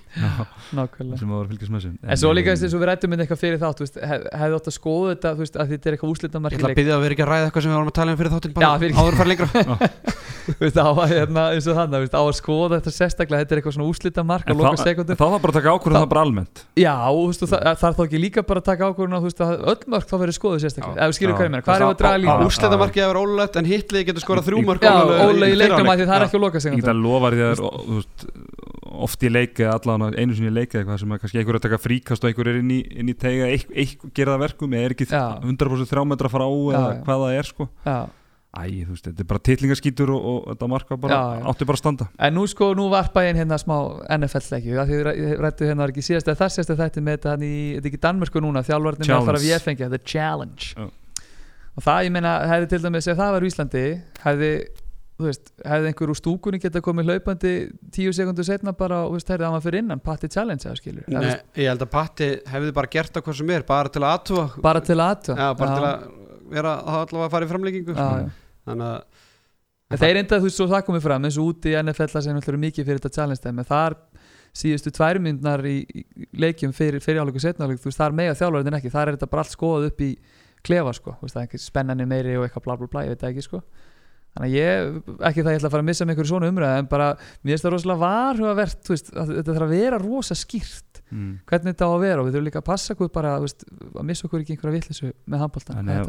Nákvæmlega. Sem að var að fylgjast með þessu. En svo líka þess að við rættum með eitthvað fyrir þátt þú veist, hef, hefði átt að skoða þetta þú veist, að þetta er eitthvað ég úslitamarki ætla að byggja að vera ekki að ræða eitthvað sem við varum að tala um fyrir þáttinn Já, bara áður að fara lengra. Þú veist, á að hérna, eins og þannig, þú veist, á að skoða þetta sérstaklega, þetta er eitthvað svona úslita mark loka þá þarf bara að taka ákvörðum Þá- það bara almennt. Já, og og það, það er þá ekki líka bara að taka ákvörðun öll mörk þá verður skoðuð sérstaklega, við hvað ég er að draga líka? úrslitamarkið að vera ólulegt en hitlið getur skorað þrjú mörg Óla í leiknum að því það er ekki á loka Ég get að lofa að veist, oft í leika allan einu sinni í leika eitthvað sem að kannski einhver er að taka fríkast og einhver er inn í, inn í teiga eitthvað, það verkum eða er ekki Já. 100% þrjá metra frá eða hvað það er sko. Já, Æ, þú veist, þetta er bara titlingaskítur og, og þetta marka bara, Já, já. átti bara að standa. En nú sko, nú varpa ég inn hérna smá NFL-leiki, af því við rættu hérna var ekki síðast eða þar síðast þetta með þetta hann í, þetta er ekki Danmörku núna, þjálfarnir með að fara við fengja, The Challenge. Já. Og það, ég meina, hefði til dæmis ef það var í Íslandi, hefði veist, hefði einhver úr stúkunni geta komið hlaupandi tíu sekundur setna bara og veist, hefði það maður fyrir innan, Patti Challenge eða skilur, Nei, veist, ég held að Patti hefði bara gert það hvað sem er bara til að aðtúa bara til að Já, bara til að vera það allavega að fara í framleikingu já, já. Þannig að En þeir enda þú veist svo það komið fram eins og úti í NFL sem eru mikið fyrir þetta challenge þar síðustu tvær myndnar í, í leikjum fyrir setnáleik þú veist þar mega þjálfarinn ekki. Þar er þetta bara allt skoðað upp í klefa sko. Veist það er ekki spennani meiri og eitthvað bla bla bla ég veit ekki sko. Þannig að ég, ekki það ég ætla að fara að missa með einhverju svona umræð en bara, mér finnst það rosalega varhugavert þú veist, þetta þarf að vera rosa skýrt. Mm. hvernig þetta á að vera og við þurfum líka að passa okkur bara þú veist, að missa okkur ekki einhverja vitleysu með handbóltan en, já,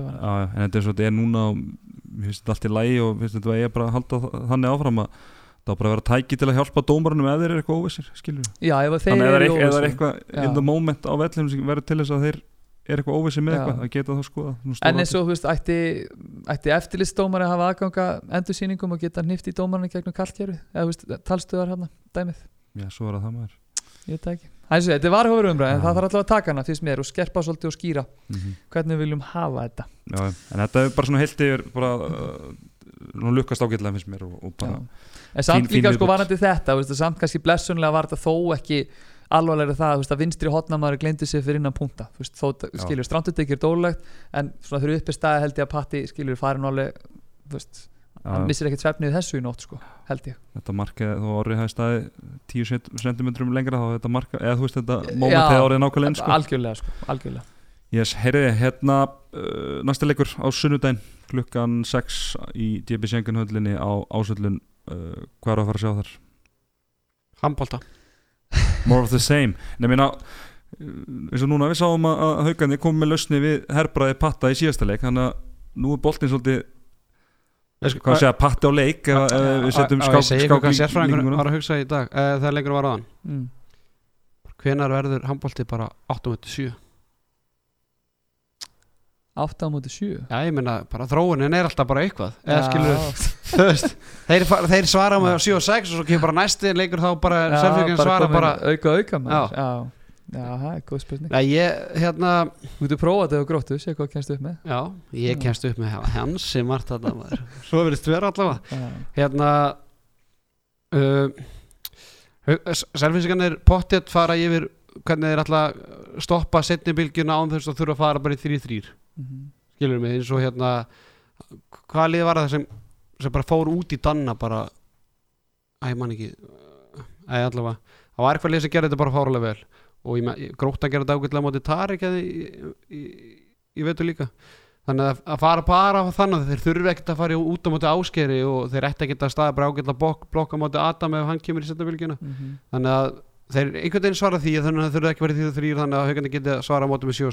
en þetta er svo þetta er núna mér finnst þetta allt í lægi og finnst þetta að ég bara halda þa- þannig áfram að það á bara vera tæki til að hjálpa dómarunum ef þeir eru eitthvað óvissir, skilur já, ef þeir þannig er eru eitthvað, ef það er óvissir. eitthvað in the moment á vellum sem verður til þess að þeir er eitthvað óvissir með eitthvað, að geta þá skoða En eins og, þú veist, ætti, ætti eftirlistómari að hafa aðganga endursýningum og geta hnift í dómarinn gegnum kallkerfi eða, þú veist, talstöðar hérna, dæmið? Já, svo er það maður. Ég veit það Það er þetta er varhófur umræð, en það þarf alltaf að taka hana fyrst mér og skerpa svolítið og skýra. Mm hvernig við viljum hafa þetta? Já, en þetta er bara svona heilt yfir bara, uh, nú lukkast ágætlega finnst mér og, og. En samt líka sko varandi þetta, samt kannski blessunlega var þetta þó ekki alvarlega það, þú veist, að vinstri hotnamaður glemdi sig fyrir innan punta, þú veist, þó, skilur stranduttekir dólegt, en svona þegar uppi staði held ég að Patti, skilur, farin alveg þú veist, hann missir ekkert svefnið þessu í nótt, sko, held ég. Þetta marka þó orðið hafi staði 10 cm lengra þá þetta marka, eða þú veist þetta moment þegar orðið nákvæmlega sko. algjörlega, sko, algjörlega. Yes, heyriði, hérna uh, næsta leikur á sunnudaginn klukkan 6 í DB Sjengunhöllinni á ásöllun uh, hvað er að fara að sjá þar? handbólta More of the same Nei, meina, uh, eins og núna við sáum að, að haugandi komið með lausni við herbræði patta í síðasta leik þannig að nú er boltinn svolítið hvað segja, patti á leik ef við setjum skák, skák, skák, skák hvað sérfræðingur líkinguna. var að hugsa í dag þegar leikur var aðan mm. hvenar verður handbólti bara 8.7 8 á móti 7 já ég meina bara þróunin er alltaf bara eitthvað eða Já. skilur þeir, þeir svara með 7 og 6 og svo kemur bara næsti leikur þá bara Já, sérfræðingin svara bara auka auka Já. maður já. já, það er góð spurning Nei, ég, hérna, Þú getur prófað þetta og gróttu, sé hvað kemst upp með já, ég Já. kemst upp með hans sem margt þarna maður. Svo verðist vera allavega já. Hérna uh, Selfinsingarnir pottet fara yfir hvernig þeir að stoppa setni bylgjuna án þess að þurfa að fara bara í 3-3 Mhm. skilur mig eins og hérna hvað lið var það sem, sem bara fór út í danna bara æ, ég man ekki æ, allavega, það var eitthvað lið sem gerði þetta bara fárulega vel og ég, að gera þetta ágætlega móti Tarik eða ég, veitur líka þannig að, að fara bara á þannig þeir þurfi ekkert að fara út á móti áskeri og þeir ætti ekkert að staða bara ágætlega blokk, blokka móti Adam ef hann kemur í setna bylgjuna Mhm. þannig að þeir einhvern veginn svara því þannig að það þurfi ekki verið því þrýr þannig að haugandi geti svara móti með 7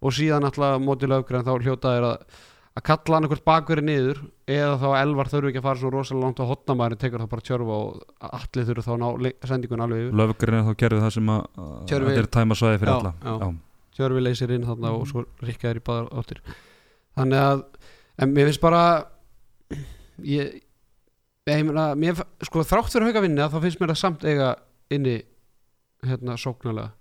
og 6 og síðan alltaf móti löggræn þá hljóta þeir að að kalla hann eitthvað bakverið niður eða þá að elvar þurfi ekki að fara svo rosalega langt og hotnamærin tekur það bara tjörfa og allir þurfi þá að ná sendingun alveg yfir. Löfgurinn þá gerðu það sem að, að þetta er tæma svæði fyrir alla. tjörfi leysir inn þarna og svo rikkaður í báðar áttir. Þannig að en mér finnst bara ég, ég meina, mér, sko þrátt fyrir hauka vinni þá finnst mér það samt eiga inni hérna sóknarlega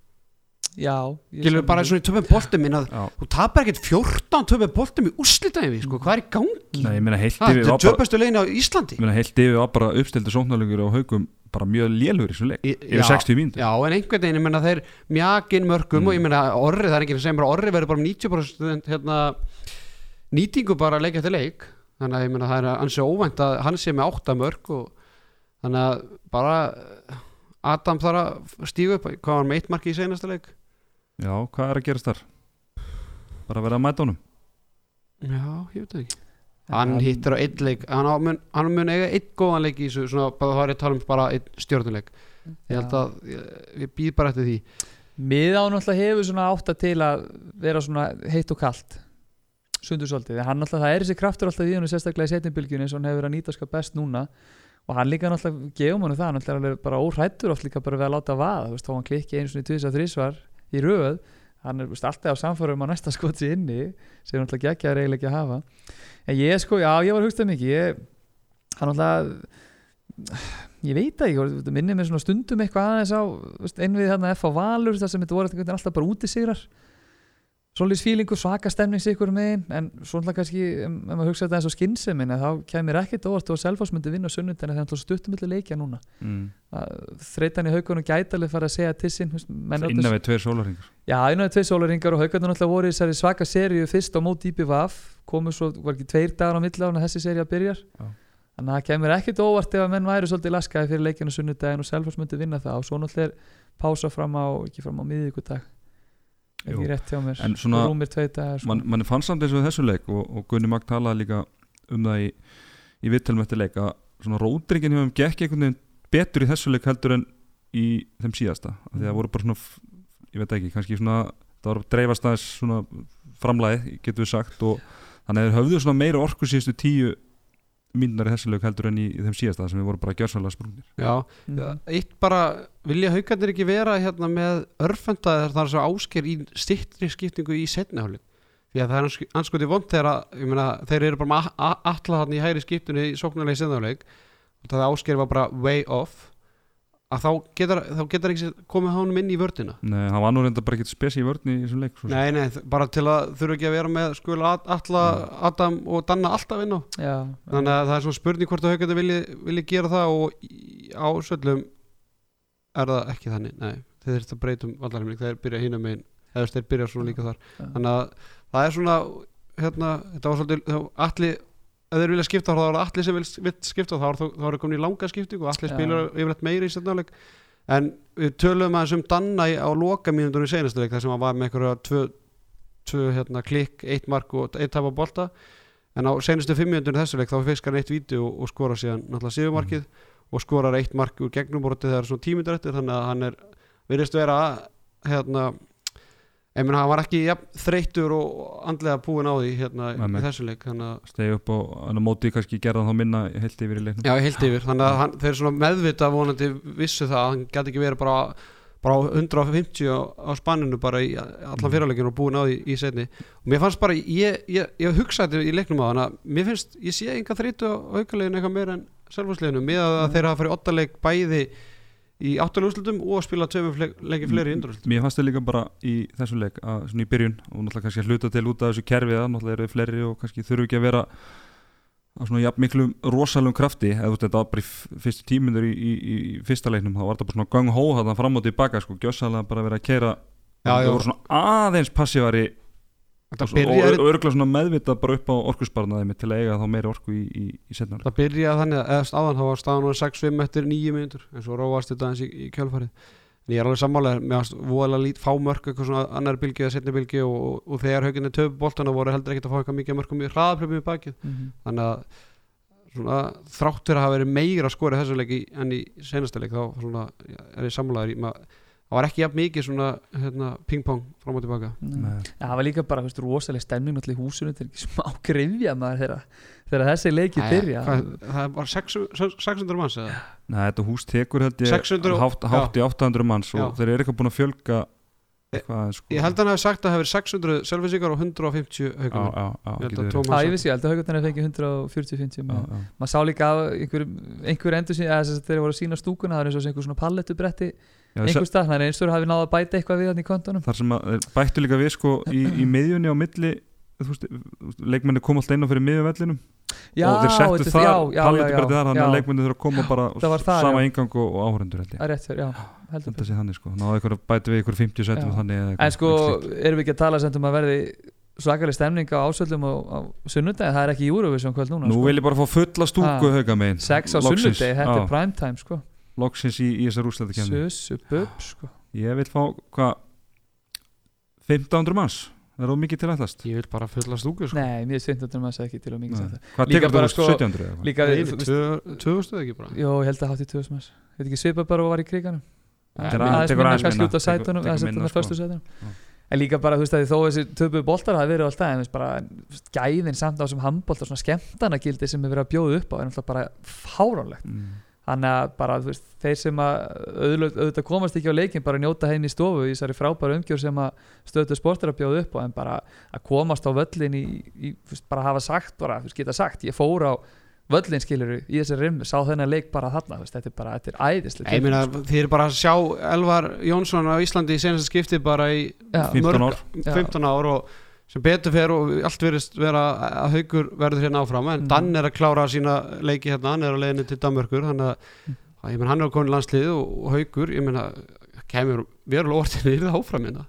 Gilur bara því. svona í töfum boltum minna Já. þú tapar ekkert 14 töfum boltum í úrslitaði sko, hvað er í gangi? Nei, ég meina heilt yfir var er bara, töfbestu legin á Íslandi ég meina heilt yfir var bara uppstildi sóknarlegur og haugum bara mjög lélur í þessu leik Í- yfir já, 60 mínútur Já, en einhvern veginn, ég menna þeir mjakin mörgum Mm. og ég menna orri, það er ekki að segja bara orri verður bara um 90% hérna, nýtingu bara leik eftir leik þannig að ég menna það er ansi óvænt að hann sé með 8 mörg og þannig að bara Adam þarf að stígu upp hvað var með eitt marki í seinasta leik Já, hvað er að gerast þar? Bara að vera að mæta honum? Já, ég veit það ekki. Hann hittir á einn leik. Hann, á, mun, hann mun eiga einn góðan leik í þessu svona, bara þá er ég að tala um bara einn stjórnuleik ég held að ég, ég býð bara eftir því. Miðá náttúrulega hefur svona átt að til að vera svona heitt og kalt. Sundur svolítið, hann náttúrulega það er þessi kraftur alltaf í hann sérstaklega í setjumbilgjunni eins og hann hefur að nýta sko best núna. Og hann líka náttúrulega gefum hann það, hann náttúrulega er bara óhrættur oft líka bara við að láta vaða, þá hann klikki einu svona í tvis að þrísvar í röð hann er alltaf á samfærum á næsta skotsi inni sem náttúrulega geggja er eiginlega ekki að hafa. En ég sko, já, ég var að hugsta mikið ég, hann náttúrulega ég veit ekki, þetta minnir mér svona stundum eitthvað aðeins á einvið þarna F á Valur þar sem þetta voru alltaf bara útisigrar svolítið fílingur, svaka stemning sikur megin, en svona kannski ef ef maður hugsa þetta eins og skynnsemin þá kemur ekkert óvart og Selfoss myndi vinna sunnundin en það er stuttum milli leikja núna mm. Að þreytan í haugunum gætalega fara að segja til sín innan við tveir sólarringar Já, innan við tveir sólaringar og haugarnir náttúrulega voru í þessari svaka seríu fyrst á móti IPVF komu svo, var ekki tveir dagar á að þessi seríu að byrjar Já. þannig að það kemur ekkit óvart ef að menn væri svolítið laskaði fyrir leikinu sunnudaginn og Selfoss myndi vinna það og svo náttúrulega er pása fram á, ekki fram á miðvíkudag. Ekki rétt hjá mér. En svona- rúmir tvei dagar sko. Man, mann fannst samt eins og þessu leik og, og Gunni Magd talaði líka um það í, í vittelum eftir leik að svona rótringin hefum gekk einhvern veginn betur í þessu leik heldur en í þeim síðasta. Af því að það voru bara svona, ég veit ekki kannski svona, það að dreifast aðeins svona framlæði, getur við sagt og þannig að þeir höfðu svona meira orku síðustu tíu mínúnar í þessu leik heldur en í, í þeim síðasta sem við vorum bara gjörsalega sprungnir. Já, Mhm. eitt bara vilja haugarnir ekki vera hérna með örfenda þar það er svo ásker í stittri skiptingu í setniháli því að það er ans- anskoti vond þegar að, ég meina, þeir eru bara alla þarna í hægri skiptunni í sóknarlega í setniháleik og það ásker var bara way off að þá getur, þá getur ekki komið hánum inn í vördina Nei, hann var nú reynda bara ekki spesi í vörni í þessum leik svo sem. Nei, nei, bara til að þurfa ekki að vera með skul alla, Adam og Danna alltaf inn á. Já, þannig að það er svona spurning hvort að haugandi vilji, vilji gera það og á söllum er það ekki þannig. Nei, þeir þurft að breytum vallarheimling þeir byrja hínum megin eða þeir byrja svona líka þar. Já. þannig að það er svona hérna, þetta var svolítið allir, ef þeir vilja skipta þá er það allir sem vil, skipta. Þá er, er komin í langa skipting og allir Já. spilar yfirleitt meira í setnáleik en við tölum aðeins um Danna í- á loka mínútur í senastu leik þar sem hann var með einhverja tvö, tvö hérna, klikk, eitt mark og eitt tap á bolta. En á senastu fimm mínútur í þessu leik þá fiskar hann eitt víti og, og skora síðan náttúrulega síðumarkið og skorar eitt mark úr gegnumborti þegar svona tímyndur eftir þannig að hann er virðist vera hérna ég meina hann var ekki jafn, þreyttur og andlega búin á því hérna Nei, í þessu leik að stegi upp og hann á móti kannski gerða þá minna heilt yfir í leiknum. Já, heilt yfir, þannig að hann, þeir svona meðvita vonandi vissu það að hann gæti ekki verið bara, bara á 150 á, á spanninu bara í allan fyrirleikinu og búin á því í setni og mér fannst bara, ég, ég, ég hugsaði í leiknum á hann að mér finnst, ég sé enga þreytu á aukaleginu eitthvað meira en selvfársleginu með að Mm. þeir hafa farið ottaleik bæði í áttalega úrslutum og spila tveimur fle leiki fleiri í indrúrslutum Mér fannst það líka bara í þessu leik að svona í byrjun og náttúrulega kannski að hluta til út af þessu kerfi að náttúrulega eru fleiri og kannski þurfu ekki að vera á svona jafn miklum rosalum krafti. Eða þú veist þetta var bara í fyrstu tímindur í, í, í fyrsta leiknum þá var þetta bara svona gang hó þarna fram og tilbaka sko. Gjössalega bara verið að keira það voru svona aðeins passívari og, og, og örgulega svona meðvitað bara upp á orkusparnaði mitt til að eiga þá meiri orku í, í, í setnar Það byrjaði þannig að eða áðan þá var staðan núna 6-5 eftir 9 mínútur en svo róast þetta aðeins í, í kjölfarið. En ég er alveg sammálega, mér varst voðalega lít fá mörk eitthvað svona annar bylgi eða setni bylgi og, og, og þegar hauginni töfu boltana voru heldur ekkert að fá eitthvað mikið af mörkum í hraðaplöfum í bakið. Mhm. þannig að svona, þráttur að hafa verið meira skorið þessu leiki en í senasta leik þá svona, er ég sammálaður í maður það var ekki jafn mikið svona hérna, ping-pong fram og tilbaka Nei. Já, það var líka bara veist, rosaleg stemning í húsinu þetta er ekki smá grifja maður þegar, þegar þessi leiki Æ, byrja hvað, það var 600 600 manns eða? Nei, þetta hús tekur held ég 600 og- hátt, hátt í 800 manns og Já. þeir eru eitthvað búin að fjölga eitthvað sko. ég held að hann hefði sagt að það hefur 600 selvfísikar og 150 já, haugum já, já, Ég vissi, ég held að fengið 140-50 Já, já. maður sá líka einhver, einhver endur að þeir voru að sína stúkuna það er eins og einhver svona pallettubretti einhver stað, það er eins og hafi náða að bæta eitthvað við hann í kontunum þar sem að þeir bættu líka við sko í, í miðjunni á milli leikmenni kom alltaf inn á fyrir miðjuvellinum Já, og þeir settu já, já, já, palletubreytið þar þannig að leikmenni þurfa að koma bara Það þar, sama já. ingang og, og Það heldur þetta sé þannig sko, náðu ykkur að bæta við ykkur 50 Já. setjum þannig eitthvað- En sko, eitthvað erum við ekki að tala sem um að verði svakalig stemning á ásöldum á, sunnudegi, það er ekki Eurovision kvöld núna nú sko. vil ég bara fá fulla stúku Ha. hauga megin Sex á Loksins, sunnudegi, þetta er prime time sko. Loksins í, í þessar bubb sko. ég vil fá hvað 1500 manns Það er of mikið til ætlast Ég vil bara fulla stúku sko. Nei, mér er synd að maður segja ekki til og mikið. Hvað Líka tekur bara, þú sko, 1700 eða hvað? Líka, Nei, þú veist- tvö- tvö stuð ekki bara Jó, ég held að hátt í 2000 manns Veit ekki svipað bara var í kriganum er Aðeins aðeins- minna aðeins kannski út á sætunum eða minna, sko. fyrstu sætunum Já. En líka bara, þú veist að þó þessi töpuðu boltar hafi verið alltaf, en þú veist bara gæðin samt á þessum handboltar, svona skemmtanagildi sem er verið að bjóða upp á, er náttúrulega bara fáránlegt. Mm. Þannig að bara, veist, þeir sem að auðvitað, auðvitað komast ekki á leikin, bara njóta heim í stofu í þessari frábæru umgjör sem að stöðu sport er að bjóða upp á, en bara að komast á völlin í, í veist, bara hafa sagt, bara, veist, geta sagt, ég fór á völlin skiluru í þessari rimmu, sá þennan leik bara þarna, þetta er bara, þetta er æðislega. Ég meina, þið eru bara að sjá Elvar Jónsson á Íslandi í senast skipti bara í Já. 15 mörg- ár. Já. 15 ár og sem betur fer og allt verist vera að haugur verður hérna áfram en Mhm. Dan er að klára sína leiki hérna, hann er á leiðinni til Danmörkur þannig að að ég menn hann er að koma í landslið og, og haugur, ég meina kemur verulega orðinni yfir það áfram hérna.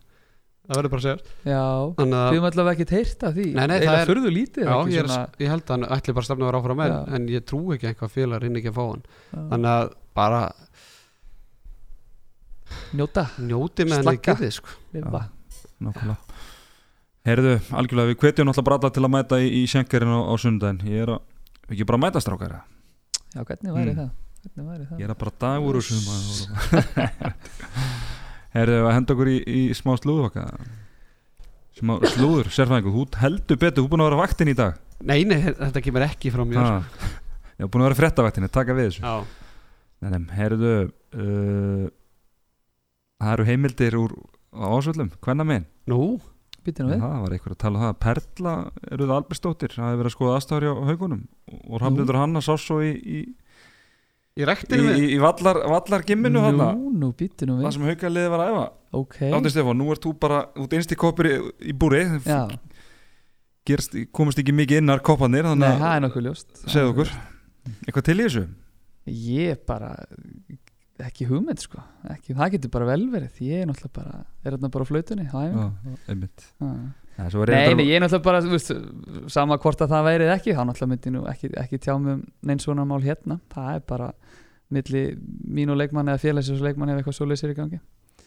Það verður bara að segja Já, við að höfum allavega ekki heyrt af því. Nei, nei, það er- furðu lítið, Já, ég, er, svona, ég held að hann ætli bara að stefna að vera áfram en, en ég trú ekki að eitthvað félag reyni ekki að fá hann. Já. þannig að bara njóta, njóti með henni getið sko. Herðu, algjörlega, við hvetjum náttúrulega bara alla til að mæta í, í sjenkarinn á, á sundaginn Ég er að, ekki bara að mæta strákar eða? Já, hvernig væri Mm. það? Hvernig það? Ég er að bara dagur úr sumar Herðu, að henda okkur í, í smá slúðvaka Smá slúður, sérfæðingu Þú heldur betur, er búin að vera á vaktin í dag Nei, nei, þetta kemur ekki frá mér Ég er búin að vera fréttavaktinni, taka við þessu Já, Nei, nei, herðu uh, Það eru heimildir úr ásvöllum, hvenna minn Býtum nú? Það var einhver að tala um það? Perla eru það Albersdóttir Það hefur verið að skoða aðstæður hjá haugunum og Rafnildur Hanna sá svo í, í, í í, rektinu í, með í vallar, vallar gimminu hann Nú, nú býtum Það sem haugaliði var að æfa. Ok, Átni Stefán, nú ert þú bara út einst í koppur í, í búri. Já, Gerst, komist ekki mikið innar koppanir nei, Þannig það að er nokkuð ljóst. segðu okkur. Eitthvað til í þessu? Ég bara ekki hugmynd sko. Ekki, það getur bara vel verið. Ég er náttúrulega bara, er þarna bara á flautunni einmitt. Nei, svo Nei, ég er náttúrulega bara veist, sama hvort að það værið ekki þá náttúrulega myndi nú ekki, ekki tjá mig um neins svona mál hérna, það er bara milli mín og leikmann eða félagsins leikmann ef eitthvað svoleiðis er í gangi.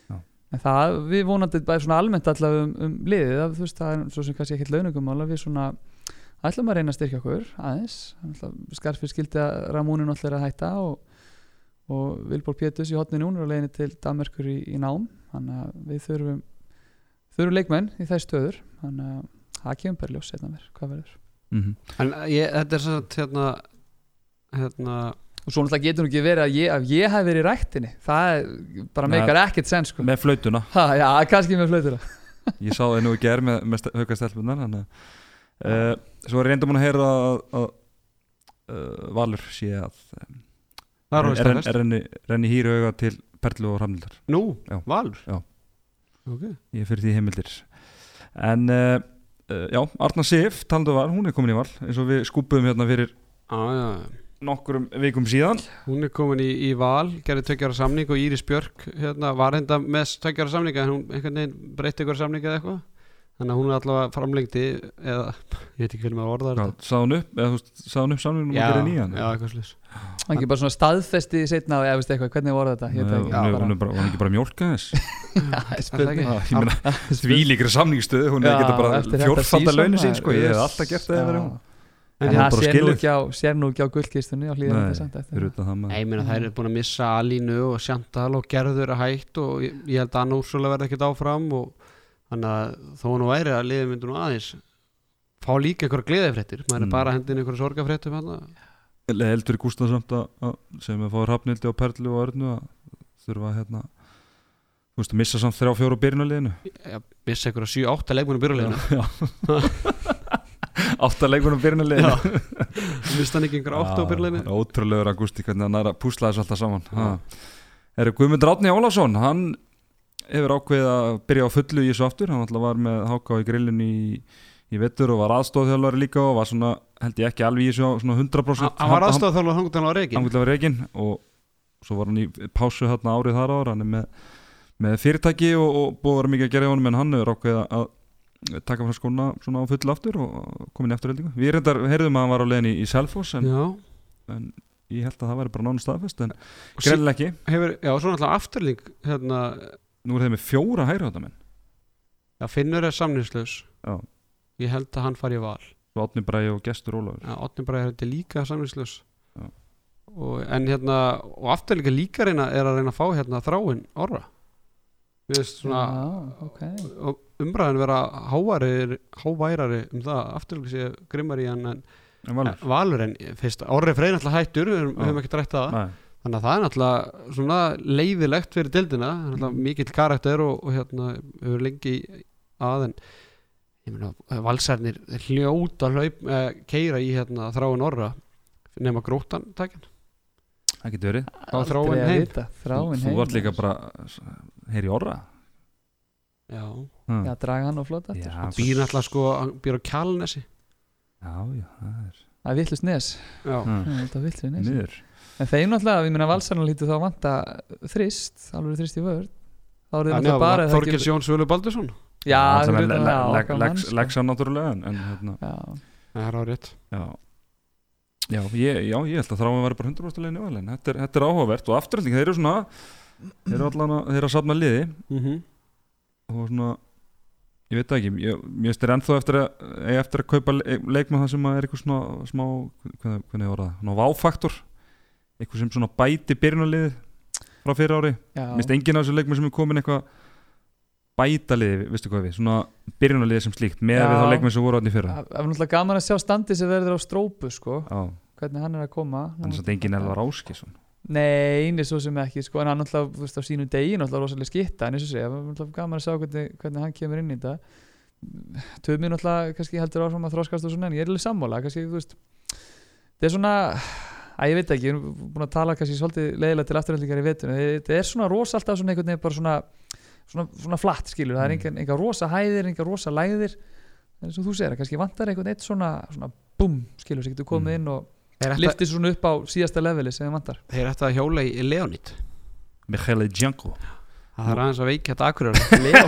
Já. en það, við vonandi bara svona almennt allavega um, um liðið, það, veist, það er svo sem kannski ekkert launugum við svona ætlum að reyna að styrkja okkur aðeins. Skarfið skildi að er að hætta og, og Vilborg Pétus í hotni núna og leiðinni til Danmerkur í, í nám. Þannig að við þurfum þurfum leikmenn í þær stöður. Þannig að það kemur bara ljós setna mér hvað verður. Mhm. En ég, þetta er svo hérna hérna og svo náttúrulega getur nú ekki verið að ég, að ég hef verið í ræktinni. Það er, bara meikar ekkert sen sko. Með flautuna. Ha, já, kannski með flautur Ég sá það nú ekki er með, með að uh, Svo er reyndum hún að heyra að, að uh, Valur sé að um, renni, renni hýru auga til Perlu og Ramlildar Nú, Já. Valur? Já. Ok. Ég er fyrir því heimildir. En uh, uh, já, Arna Sif talandu var, hún er komin í val eins og við skúpuðum hérna fyrir já nokkurum vikum síðan. Hún er komin í, í val, gerði tveggjara samning og Íris Björk hérna, var enda með tveggjara samning en hún breytti ykkur samning eða eitthvað þannig að hún er allavega framlengdi eða, ég veit ekki hvernig maður orðar Hvað, Sá hún upp, eða þú veist, sá hún upp samlingum og já, gerði nýjan já, eitthvað slús er ekki bara svona staðfesti setna eða veist eitthvað, hvernig voru þetta? Ég veit það Hún ekki er- bara- hún er bara, hún er ekki bara mjólka þess. Já, það er spurning. ekki? Já, Ég meina, því líkri samningstöðu hún er Já, ekki bara eftir þetta fjórfalda season, launin sín sko, ég hef alltaf gert það en er það sér nú ekki á gullkistunni á hlýðan Nei, þetta samt það Nei, maður ég meina þær eru búin að missa Alínu og Sjantal og Gerður að hætt og ég, held að Anna Úrsula verði ekkert áfram og þannig að þó nú væri að liðið myndi nú aðeins fá líka einhverja gleðifréttir. Maður Mm. er bara að hendin einhverja sorgafréttum hann heldur í Gústaf samt að, að sem að fá Hrafnildi og Perlu og Örnu að þurfa að hérna þú veist, missa samt þrjá fjóru byrjunarliðinu. Að missa einhverja 7-8 leikmunum byrjuleginu átta leikunum byrjunarliðinu. Mista hann ekki einhverja 8 á byrjuleginu ótrúlegur að Gústi hvernig hann er að púsla þessu alltaf saman. Ha. er Guðmund Ráttni Ólafsson hann hefur ákveðið að byrja á fullu í þessu aftur. Hann alltaf var með háká í grillin í, í vettur og var aðstóðþjálfari líka og var svona, held ég ekki alveg í þessu á svona 100% hann var aðstofað þálega þangut hann var reikin og svo var hann í pásu hérna árið þar ára hann er með, með fyrirtæki og, og búið að vera mikið að gera í honum en hann hefur ákveðið að taka frá skona svona á fullu aftur og komin í afturheldingu við reyndar heyrðum að hann var á leiðin í, í Selfoss en, en ég held að það væri bara nánu staðfest en Og greinlega ekki. hefur, já, svo náttúrulega afturling hérna, nú er þeir með fjóra hægri þetta menn Já, Finnur er samningslaus. Já. Ég held að hann fari í val. Svo Átni Bræði og Gestur Ólafur. Já, Otni Bræði er þetta líka og, En hérna Og aftur líka líka reyna er að reyna að fá hérna þráin orra. Við veist svona Já, ok. og umræðin vera háværi, háværari um það. Aftur líka sé grimmar í hann en En Valur? Valur en fyrst Orri Freyr náttúrulega hættur við höfum- ekki rætt það. Nei, þannig að það er náttúrulega svona leiðilegt fyrir dildina, það er náttúrulega mikill karakter og, og hérna hefur lengi að en ég meina valsarnir hljóta hlaup, eh, keira í hérna þráin orra nema grótan takjan það getur verið. Þá þráin heim. vita, Þú, Þráin þú vart líka bara Heyri orra. Já, Hmm. Já, draga hann og flota hann býr náttúrulega sko hann býr á kjálnesi já, já, það er Það er vittlust nes já, Hmm. Já, Þetta er vittlust nes Niður En þeim náttúrulega, ég meina valsarnar lítið þá vanta þrist, alveg þrist í vörð Þá eru þannig náttúrulega bara Þorgils Jón Svölu Baldursson? Já, það fyrir utan það, le- okkar le- mann, lex-. Lexa náttúrulega en, en hérna. Já, það er á rétt Já, já, ég, já, ég held að þráum að vera bara 100% leiðin í valin þetta, er- þetta er áhugavert og afturhalding, þeir eru svona þeir eru allan að, þeir eru að safna liði. Mm og svona ég veit ekki, ég, þeir ennþá eftir að eiga eftir að kaupa le leikmann það sem að er eitthvað svona smá hvernig, hvernig var það, svona váfaktor eitthvað sem svona bæti byrjunarliði frá fyrir ári, finnst enginn af þessu leikmann sem er komin eitthvað bæta liði, veistu hvað við, svona byrjunarliði sem slíkt með við þá leikmann sem voru átni fyrra. Það er náttúrulega gaman að sjá standi sem verður á strópu sko, Já, hvernig hann er að koma. Þannig að enginn elvar áskisson Nei, eini svo sem ekki sko, en hann náttúrulega, þú veist, á sínu degi náttúrulega rosalega skitta, en eins og segja, er náttúrulega gaman að sjá hvernig, hvernig hann kemur inn í þetta. Tömi náttúrulega, kannski heldur áfram að þróskast og svona, en ég er alveg sammála, kannski, þú veist þetta er svona, að ég veit ekki, ég er búin að tala kannski svolítið leiðilega til afturhaldingar í vetur, þetta er svona rosa alltaf svona einhvern veginn bara svona, svona, svona flatt, skilur, það er Mm. enga, enga rosa hæðir, enga rosa læðir, en eins og þú segir, kannski vantar einhvern eitt svona, svona búm, skilur, sem getur komið Mm. inn og liftið svona upp á síðasta leveli sem þið vantar. Þeir ættu að hjóla í Leonid. Michele Django það er aðeins að veikja þetta akkurar Leo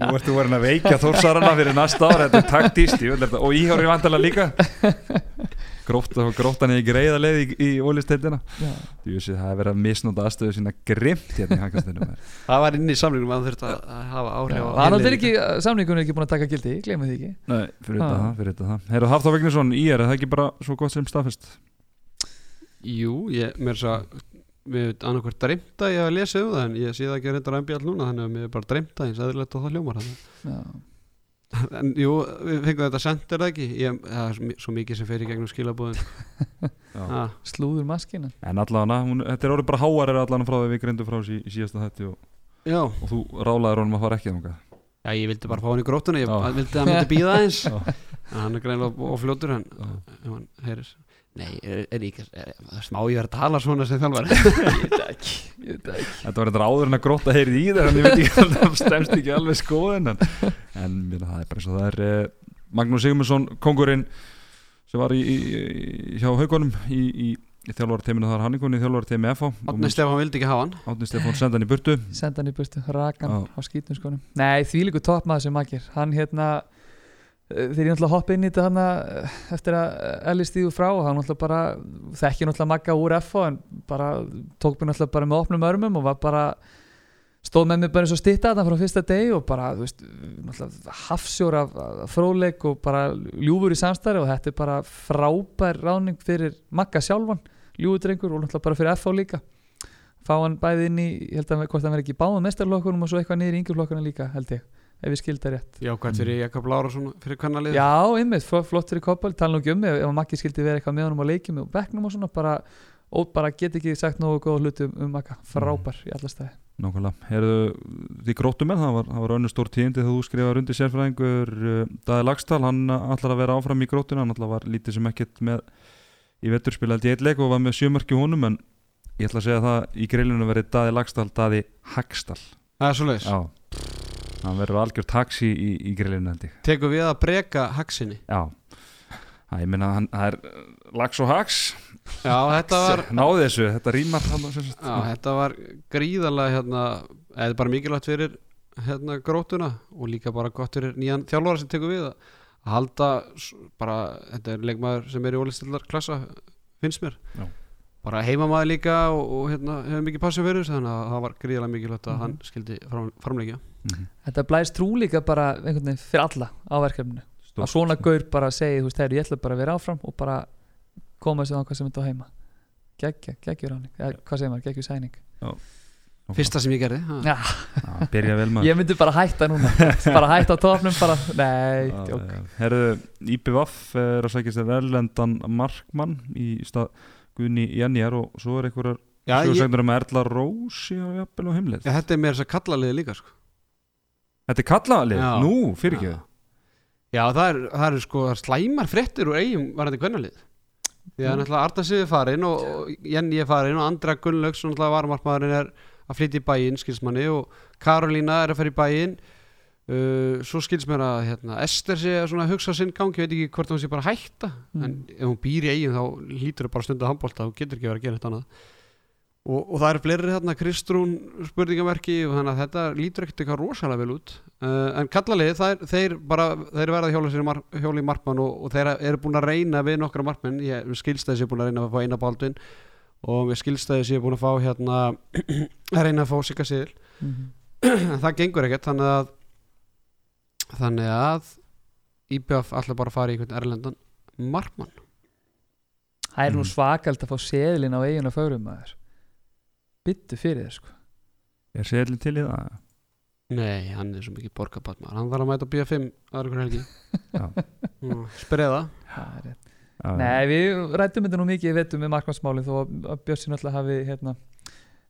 Nú ertu vorin að veikja þórsarana fyrir næsta ára Þetta er þetta- og íhjárið vantarlega líka Grótt, Gróttan er ekki reyða leið í, í ólisteildina Já. Þú veist það er verið að misnóta aðstöðu sína grimt hérna í hankastinu það var inn í samlingum að það þurfti að að hafa áhrif á Það er ekki, er búin að taka gildi, glemum því ekki. Nei, fyrir þetta það, fyrir þetta það. Heyrðu Hafþór Vignesson, í er það ekki bara svo gott sem staðfest? Jú, ég, mér svo Mér er annarkvært dreymt að ég hafa lesið um það en ég sé það ekki að reynda að MBL núna þannig að mér er bara dreymt að eins eðlilegt og það hljómar þannig. En jú, við fengum þetta sent er það ekki? Ég, það er svo mi- svo mikið sem fer í gegnum skilabúðin Já. ah, Slúður maskina. En allavega, hún, þetta er orðið bara háar er allan frá því við grindum frá þessi í, í síðasta hætti og, og þú rálaður honum að fara ekki þangað. Já, ég vildi bara fá hann í grótuna ég Já. vildi að hann myndi býða eins Já. en hann er greinlega og fljótur en ef hann heyrir Nei, er, er ekki, er, er, smá ég verið að tala svona sem þjálfari Ég veit það ekki, ég veit það ekki. Þetta var þetta áður en að gróta heyrið í þér en ég veit ekki að það stemst ekki alveg skoðin en, en mér, það er bara eins og það er eh, Magnús Sigmundsson, kongurinn sem var í, í, í, hjá haugunum í, í, í þjálfarteiminu þar hanningunni, þjálfarteimi FH Átni Stefán vildi ekki hafa hann. Átni Stefán senda hann í burtu. Senda hann í burtu, rakan Já. á skýtum skonum Nei, því líku toppmaður sem makir Hann hérna þegar ég náttúrulega hoppa inn í þetta hana eftir að Elli stíðu frá hann náttúrulega bara þekki náttúrulega magga úr FH en bara tók mér náttúrulega bara með opnum örmum og var bara stóð með mér bara eins og stitta þetta frá fyrsta degi og bara, þú veist, náttúrulega hafsjór af, fróðleik og bara ljúfur í samstæri og þetta er bara frábær ráning fyrir Magga sjálfan, ljúfudrengur og náttúrulega bara fyrir FH líka. Fá hann bæði inn í, ég held að hvort hann verði ekki í báðum mestarlokkunum og svo eitthvað niður í yngjurflokkuna líka, held ég, ef ég skildi það rétt. Já, hvað fyrir Jakob Lárasson fyrir kvennalið Já, einmitt, fl- flott fyrir koppal, tala nú ekki um ef, ef Maggi skildi vera eitthvað með honum á leikjum og bekknum og svona, bara, og bara get ekki sagt nógu góða hluti um, um Magga, frábær í alla stæði Nákvæmlega, heyrðu því gróttum með, það var, það var önnur stór tíðindi þegar þú skrifaði undir sérfræðingur uh, Daði Lagstall, hann ætlar að vera áfram í grótuna hann ætlar var lítið sem ekkert með í veturspil held ég eitt leik og var með sjömörki hann verður algjör taxi í, í ég. Tekum við að breka hagsinni Já, það ég minna það er uh, lags og hags Já, þetta var náði þessu, þetta rýmar þetta var gríðarlega hérna, eða bara mikilvægt fyrir hérna grótuna og líka bara gott fyrir nýjan þjálfara sem tekur við að halda bara, þetta er leikmaður sem er í ólistillar klassa finnst mér. Já. Bara heimamaður líka og, og hérna, hefur mikið passið fyrir þannig að það var gríðarlega mikilvægt að Mhm. hann skildi fram, framleikja Mhm. Þetta blæst trú líka bara einhvern veginn fyrir alla á verkefninu. Stórt, að svona gaur bara segi, þú veist, heyri, ég ætla bara að vera áfram og bara koma þessu á hvað sem þetta á heima. Geggja, geggjur ráning eða hvað segir maður, geggjur sæning. Fyrsta sem ég gerði ha. Já, Já, byrja vel maður. Ég myndi bara hætta núna. Bara hætta á topnum, bara, nei Já, djók. já. Herðu, IPVAF er að sækja sér erlendan markmann í stað Guðni Janjar og svo er einhverjar sögursendur um Erla Rósi og jafnvel og heimlið já, þetta er mér þess að kalla liði líka sko. Þetta er kallaðalið, Já. nú, fyrir ekki Já. Já, það er, það er sko það slæmar fréttir úr eigum varandi kvennalið Því að náttúrulega Arda Sigur farin og, og Jenny er farin og Andra Gunnlaugs og náttúrulega varmarmaðurinn er að flytja í bæinn skilsmanni og Karolína er að fara í bæinn uh, svo skils mér að hérna, Ester sé að hugsa sinn gang ég veit ekki hvort hún sé bara að hætta Mm. en ef hún býr í eigin þá hlýtur það bara stundið handbólta og getur ekki verið að gera þetta annað. Og, og það eru fleiri þarna Kristrún spurningamerki og þannig að þetta lítur ekkert eitthvað rosalega vel út. Uh, en kallalið þeir, þeir bara þeir verða að í mar, hjóla í markmann og, og þeir eru búin að reyna við nokkra markmenn. Ég skilst að þessi búin að reyna að fá eina baldvin og mér skilst að þessi búin að fá hérna að þannig að að IBF alltaf bara að fara í einhvern erlendan markmann. Það er nú Mm. svakald að fá seðlin á eigin og fögrum maður. Byttu fyrir þér sko. Er seðlinn til í það? Nei, hann er svo mikið borgarbatmar hann þarf að mæta B5 aðra ykkur helgi. Já, Nei, við rættum þetta nú mikið, við veitum með markmannsmálinn þó að að Bjössi náttúrulega hafi hérna,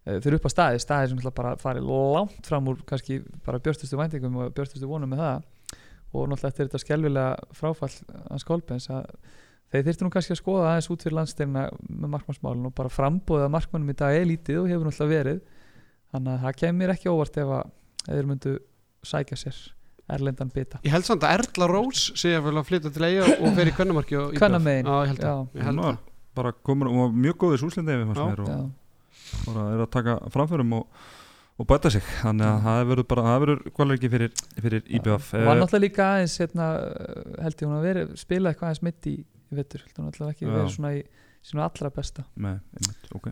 fyrir upp á staði, staði sem bara farið langt fram úr kannski bara björstustu væntingum og björstustu vonum með það og náttúrulega eftir þetta skelvilega fráfall hans Kolbens að þeir þyrftu nú kannski að skoða aðeins út fyrir landstyrna með markmannsmálinn og bara frambóða markmannum í dag er lítið og hefur náttúrulega verið þannig að það kemur ekki óvart ef að ef þeir myndu sækja sér erlendan bita Ég held samt að Erla Rós sé að vilja flytja til eiga og fer í kvennamarki og IBF. Kvennamegin, Já, ég held já. það, ég held Hún var það. bara komin og var mjög góðis mér og Já. Bara er að taka framförum og, og bæta sig. Þannig að það verður bara, það verður kvalverki fyrir, fyrir IBF og var náttúrulega líka aðeins hérna, held ég hún að vera spila eitthvað aðeins mitt í, í vettur held hún náttúrulega ekki verið svona í svona allra besta með, einmitt, ok.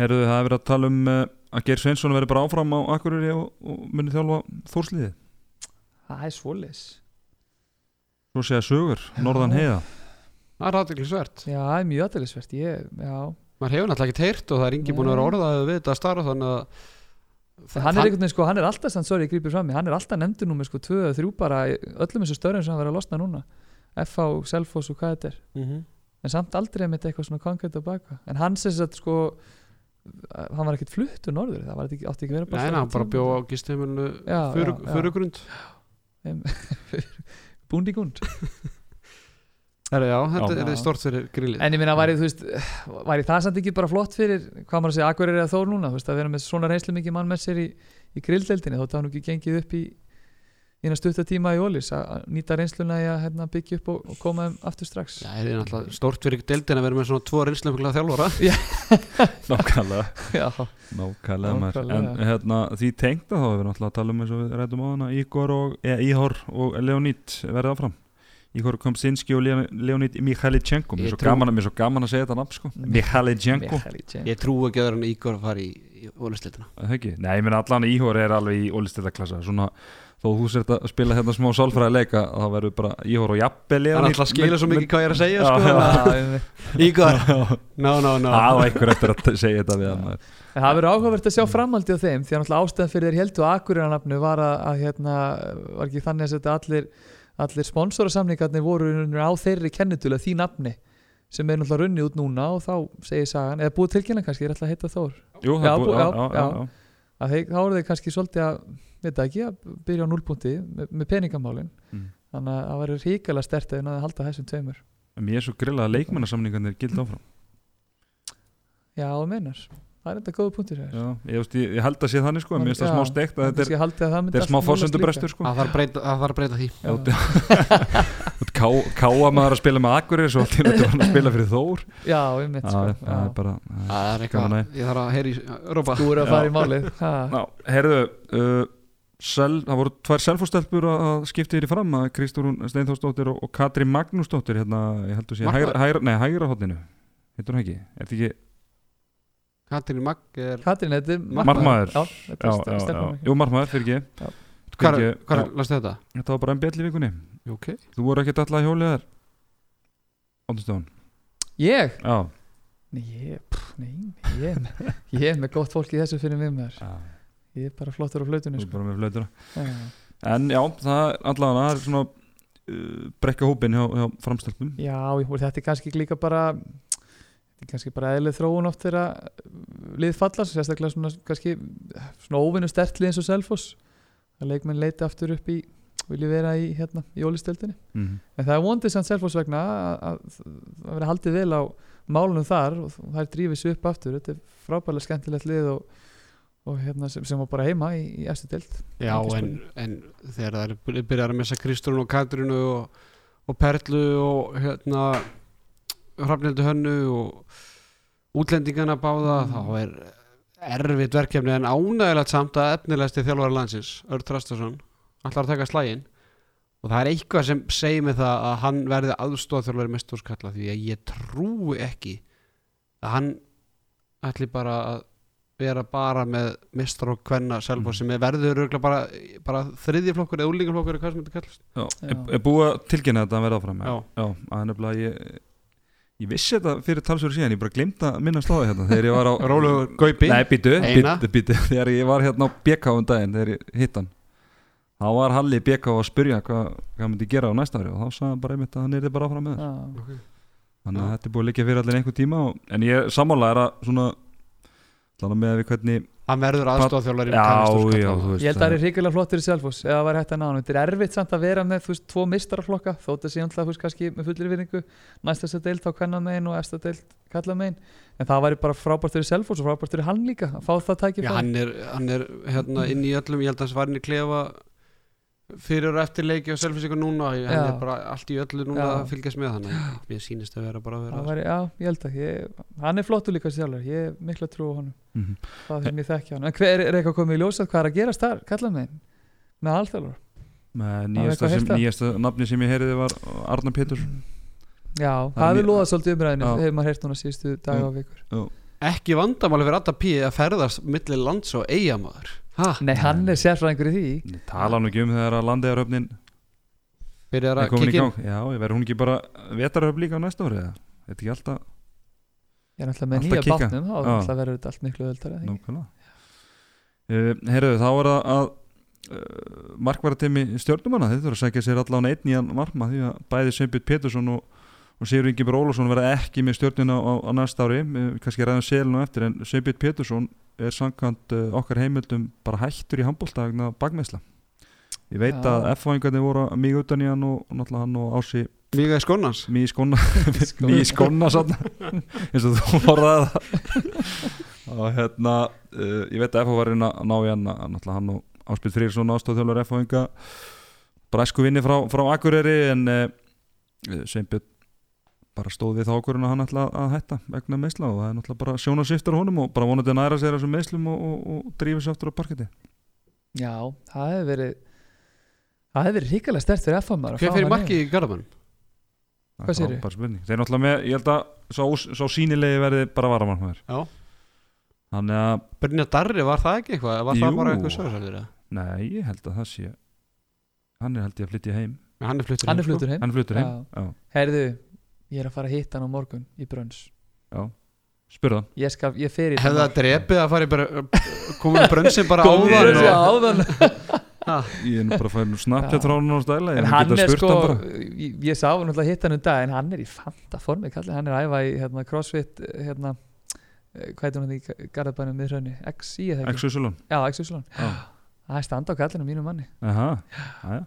Herðu, það er verið að tala um uh, að Geir Sveinsson verður bara áfram á Akureyri og, og muni þjálfa Þórsliði það er svoleiðis. Svo segja sögur, Norðan heiða. Það er aðeinsvært já, það er mjög aðeinsvert ég, já, maður hefur náttúrulega ekki heyrt og það er engi búin að vera orðað við þetta starf þannig að hann er veginn sko, hann er alltaf sorry, ég grípir fram hann er alltaf nefndur nú með sko 2-3 bara öllum þessu störðum sem hann verið að losna núna. FH, Selfoss og hvað þetta er. Mhm. en samt aldrei með eitthvað svona konkrétt á baka en hann sem sagt sko hann var ekkert fluttur norður það var ekki, átti ekki að vera Nei, hann bara bjó á gistheimilinu Já, já, já. fyrirgrund Herra, já, þetta Já. er stort fyrir grillið En ég minna, væri, þú veist, væri það samt ekki bara flott fyrir, hvað maður að segja, Akureyri eða Þór núna, veist, að vera með svona reynslu mikið mann með sér í, í grilldeldinni, að hann ekki gengið upp í innan stutta tíma í Ólís, að nýta reynsluna í að hérna, byggja upp og, og koma þeim aftur strax. Já, það er náttúrulega stort fyrir deildin að vera með svona tvo þjálfara Nákvæmlega, Já, nákvæmlega maður. En Nákvæmlega. hérna, því tengda þá er við náttúrulega að tala um eins og við rættum á hana Ígor og, eða Íhor og Leonid verða áfram Ígor Komsinski og Leon- Leonid Mikhailichenko mér er svo að- svo gaman að segja þetta nafn sko. Mikhailichenko Michael Ég trú ekki að vera hann Ígor að fara í, Er ekki? Nei, ég meina allan Íhor er alveg í ólistættaklassa svona þó þú sért að spila hérna smá sálfræði leika þá verður bara Íhor og er Leonid alltaf að skila svo mikið hvað ég er að segja sko, að- Ígor, no, no, no. Það var einhver eftir að segja þetta við hann. Það verður áhugavert að sjá framhaldi á þeim því að náttúrulega ástæðan fyrir þeir heldu Akureyranafnu var að, að hérna, var ekki þannig að setja allir, allir sponsorasamningarnir voru á þeirri kennitula því nafni sem er náttúrulega runnið út núna og þá segir sagan, eða búið tilkynna kannski, ég er alltaf að heita Þór? Jú, það er búið- bú- já, já, já, já, þeir, þá eru þeir kannski svolítið að veit það ekki, að byrja á núlpunkti með, með peningamálin. Mm. þannig að það verður ríkala stert að halda þessum tveimur. Mér er svo grillað að leikmannasamningarnir gild áfram. Já, það meinar, það er þetta góða punktur hér Já, ég, veist, ég, ég held að sé þannig sko, mér finnst það smá steikt að þetta er, haldið að er smá fórsöndubrestur sko. Það þarf að breyta- það að breyta því. Káa maður að spila með Akureyri svo allt í þetta var að spila fyrir Þór. Já, einmitt Já, sko, það er bara það er- er eitthvað, ég þarf að heyri Rópa Þú eru að fara í málið. Ha. Já, heyrðu uh, sel, það voru tvær selfostelpur að að skipta þér í fram að Kristúrún Steinþórsdóttir og, Katri Magnúsdóttir hérna, ég sé hægra, hægra, nei, hægra hodninu Katrín Magg er er er já, já, stelpan jú margmaður fyrir ekki. Hvar, hvar lastu þetta? Þetta var bara MBL í vikunni. Ok. Þú voru ekki alltaf hjólið þar? Áttustofan Ég? Já. Nei, ég, pff, nei, ég, ég er með gott fólk í þessu fyrir mig maður. Já, Ég er bara flottur á flautunni Þú er sko. bara með flautura Já. En já, það er allavega það er svona uh, brekka hópin hjá, hjá framstöldum Já, ég- þetta er kannski líka bara kannski bara eðlið þróun oft þegar lið fallast sérstaklega svona kannski svona óvinnu stertlið eins og Selfoss. Að leikmenn leiti aftur upp í vilji vera í hérna í ólistöldinni mm en það er vondið samt Selfoss vegna að, að, að vera haldið vel á málunum þar og það er drífið sér upp aftur. Þetta er frábærlega skemmtilegt lið og, og hérna sem, sem var bara heima í, í eftir deild. Já, en, en þegar það er byrjar að missa Kristrún og Katrínu og, og Perlu og hérna Hrafnildu Hönnu og útlendingana báða Mm. þá er erfitt verkefni en ánægilegt samt að efnilegasti þjálfari landsins Örd Trastason ætlar að taka slægin og það er eitthvað sem segir mig það að hann verði aðstofþjálfari mestúrskalla því að ég trúi ekki að hann ætli bara að vera bara með mistar og kvenna selva Mhm. sem er verður bara, bara þriðjaflokkur eða úlingaflokkur eða hvað sem þetta kallast Já, Já. er, er búið að tilkynna þetta að verða áfram Já. já að bara ég ég vissi þetta fyrir talsverðu síðan ég bara glemta að minna stóði hérna þegar ég var á Rólegur Gaupi Nei, býtu, býtu, býtu þegar ég var hérna á BK um daginn þegar ég hitt hann. Þá var Halli BK að spyrja hvað, hvað myndi gera á næsta ári og þá sagði hann bara einmitt að hann er bara áfram með þér. Já. þannig að þetta er búið að liggja fyrir allir einhver tíma og, en ég sammála er að svona þannig með við hvernig hann verður aðstofþjálfari já, já, þú veist Ég held að það er hrikalega flottir í Selfoss eða það var hægt að ná hann. Þetta er erfitt samt að vera með þú veist, tvo mistaraflokka þótt að sé alltaf þú veist, kannski með fullir virðingu. Næstasta deild á kvennan megin og efsta deild kalla megin. En það væri bara frábært fyrir Selfoss og frábært fyrir hann líka að fá það já, tækifæri hann, er, hann er hérna inn í öllum ég held að hans var inn í klefa fyrir og eftir leiki og selfisíkur núna hann Já. er bara allt í öllu núna Já. að fylgjast með þannig að mér sýnist að vera bara að Það vera væri, Já, ég held að ég, hann er flottur líka sjálfur ég er mikla trú á honum. Mhm. það sem ég þekki hann en hver er eitthvað komið í ljósað hvað er að gerast þar kalla með með Það er nýjasta, það? nafni sem ég heyriði var Arnar Péturs. Já, Það er það loðað svolítið umræðinu hefur maður heyrt núna síðustu dag og vikur. Ekki vandamáli fyrir Adda P ha, Nei, hann er sérfræðingur í því. Tala nú ekki um þegar að landegaröfnin byrjar að gang. Já, ég verður hún ekki bara vetaröf líka á næsta ári eða? þetta er ekki alltaf. Ég er náttúrulega með Alltaf nýja kikka. bátnum þá náttúrulega verður þetta allt miklu nákvæmlega. Uh, Herðu, þá er það að uh, markvaratemi stjórnumanna. Þeir þurfa að segja sér allan einn í hann markma því að bæði Sveinbjörn Pétursson og, og Sigur Ingi Brólusson verða ekki með stjórnuna á, á næsta ári. Kannski ræðum selinu eftir en Sveinbjörn Pétursson er samkvæmt uh, okkar heimildum bara hættur í handbóltagna bakmeðsla ég veit Já. að F-fáingarnir voru mjög utan í hann og, og náttúrulega hann og Ási mjög að skónans? Mjög skona mjög skona svona eins og þú orðaði það og hérna uh, ég veit að F-fá var inn að ná í hann náttúrulega hann og Áspil Frýrsson ástóðþjólar F-fáinga bræsku vinni frá, frá Akureyri en uh, Sveinbjörn bara stóð við þá okkurinn að hann ætla að hætta vegna meðsla og það er náttúrulega bara sjónasýftur honum og bara vonandi að næra sér þessum meðslum og, og, og drífa sér aftur á parketti. Já, það hefur verið það hefur verið ríkilega stert fyrir FH maður að hver fá fyrir marki í Garðamann Hvað frábær spurning. Þeir náttúrulega með, ég held að svo, svo sýnilegi verði bara já. Þannig að, Brynja Darri var það ekki eitthvað? Var Jú. það bara eitthvað sögursælur nei, ég held að það sé Hann er held ég að flytja heim. Hann er fluttur Hann er heim, sko. fluttur heim? Hann fluttur heim, Herðu, ég er að fara að hitta hann á morgun í brönns. Já. Spurðu hann. Ég skal, ég fer í hefði það drepið að fara í bara komið brönsin bara áðan og- áðan? Ég er nú bara að færa nú snabbt hjá trónun og stæla En hann er sko ég, ég sá hann alltaf hitta hann um dag en hann er í fanta formi kalli, hann er að æfa í hérna, crossfit hérna, eh, hvað heitir hann í garðabænum Já, XI Já. Það er standa á kallinu mínu manni. Aha, aðja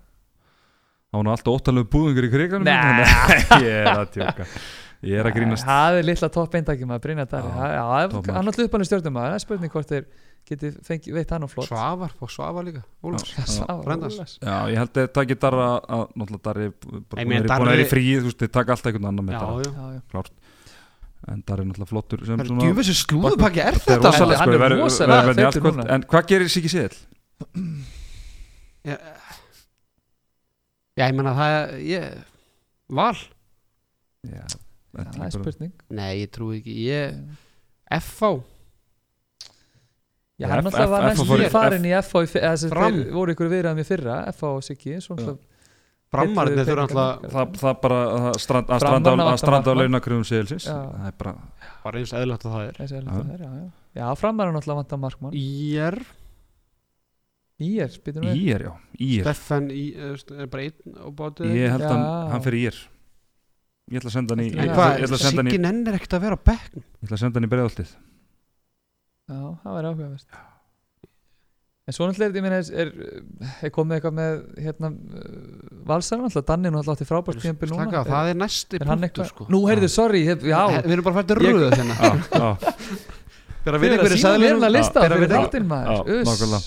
Það var nú alltaf óttalegu búðingur í kriganum Nei. Ég er að tjóka Ég er að grínast Það er litla topp Já, Já, já, topp hann alltaf upp hann í stjórnum það er spurning hvort þeir geti fengi, veit hann og flott Svavar, og Svavar líka Ólafs. Já. Svavar. Ólafs. Já, ég held að það ekki darra að náttúrulega darri búin að vera að í fríið, þú veist, þeir taka alltaf einhvern annan með já, darra já. Já, já. en darri er náttúrulega flottur sem Það er svona djúfisir slúðupakki er Það er þetta sko, er rosalega. En hvað gerir Siki Seðil? Já, ég menna það ég, Val? Já, það er spurning Nei, ég trúi ekki ég, FH Já, hann F- náttúrulega var næst í farin í eða sem Fram. þeir voru ykkur viðraðum í fyrra FH og Siggi svo náttúrulega Frammarnir Heilluðu þurfa alltaf það, það bara að stranda, að á- að markmann. launakröfum segjelsins Já. það er bara bara eins eðlert að það er er Já. alltaf þeir, já, já. já, framar hann náttúrulega vant að markmann Ír, spytum við. Ír, já, ír. Steffen í, er bara einn á bátið ég held að hann, fyrir ír. Ég ætla að senda hann í að Siggi nennir ekkert að vera á bekknum. Ég ætla að senda hann í breiðoltið já, það var áhugavert. En svo náttúrulega, er, er komið eitthvað með hérna, valsar náttúrulega, Danni náttúrulega átti frábært tímpil núna Slaka, það er næsti eitthvað, sko. Nú heyrðu, sorry, hef, já. Við erum bara röðu hérna. Já, já, Þegar Þið við eruð að ykkur í sína mér hérna sæðlunum lista fyrir við- þáttinn Já, maður. Uss. nákvæmlega.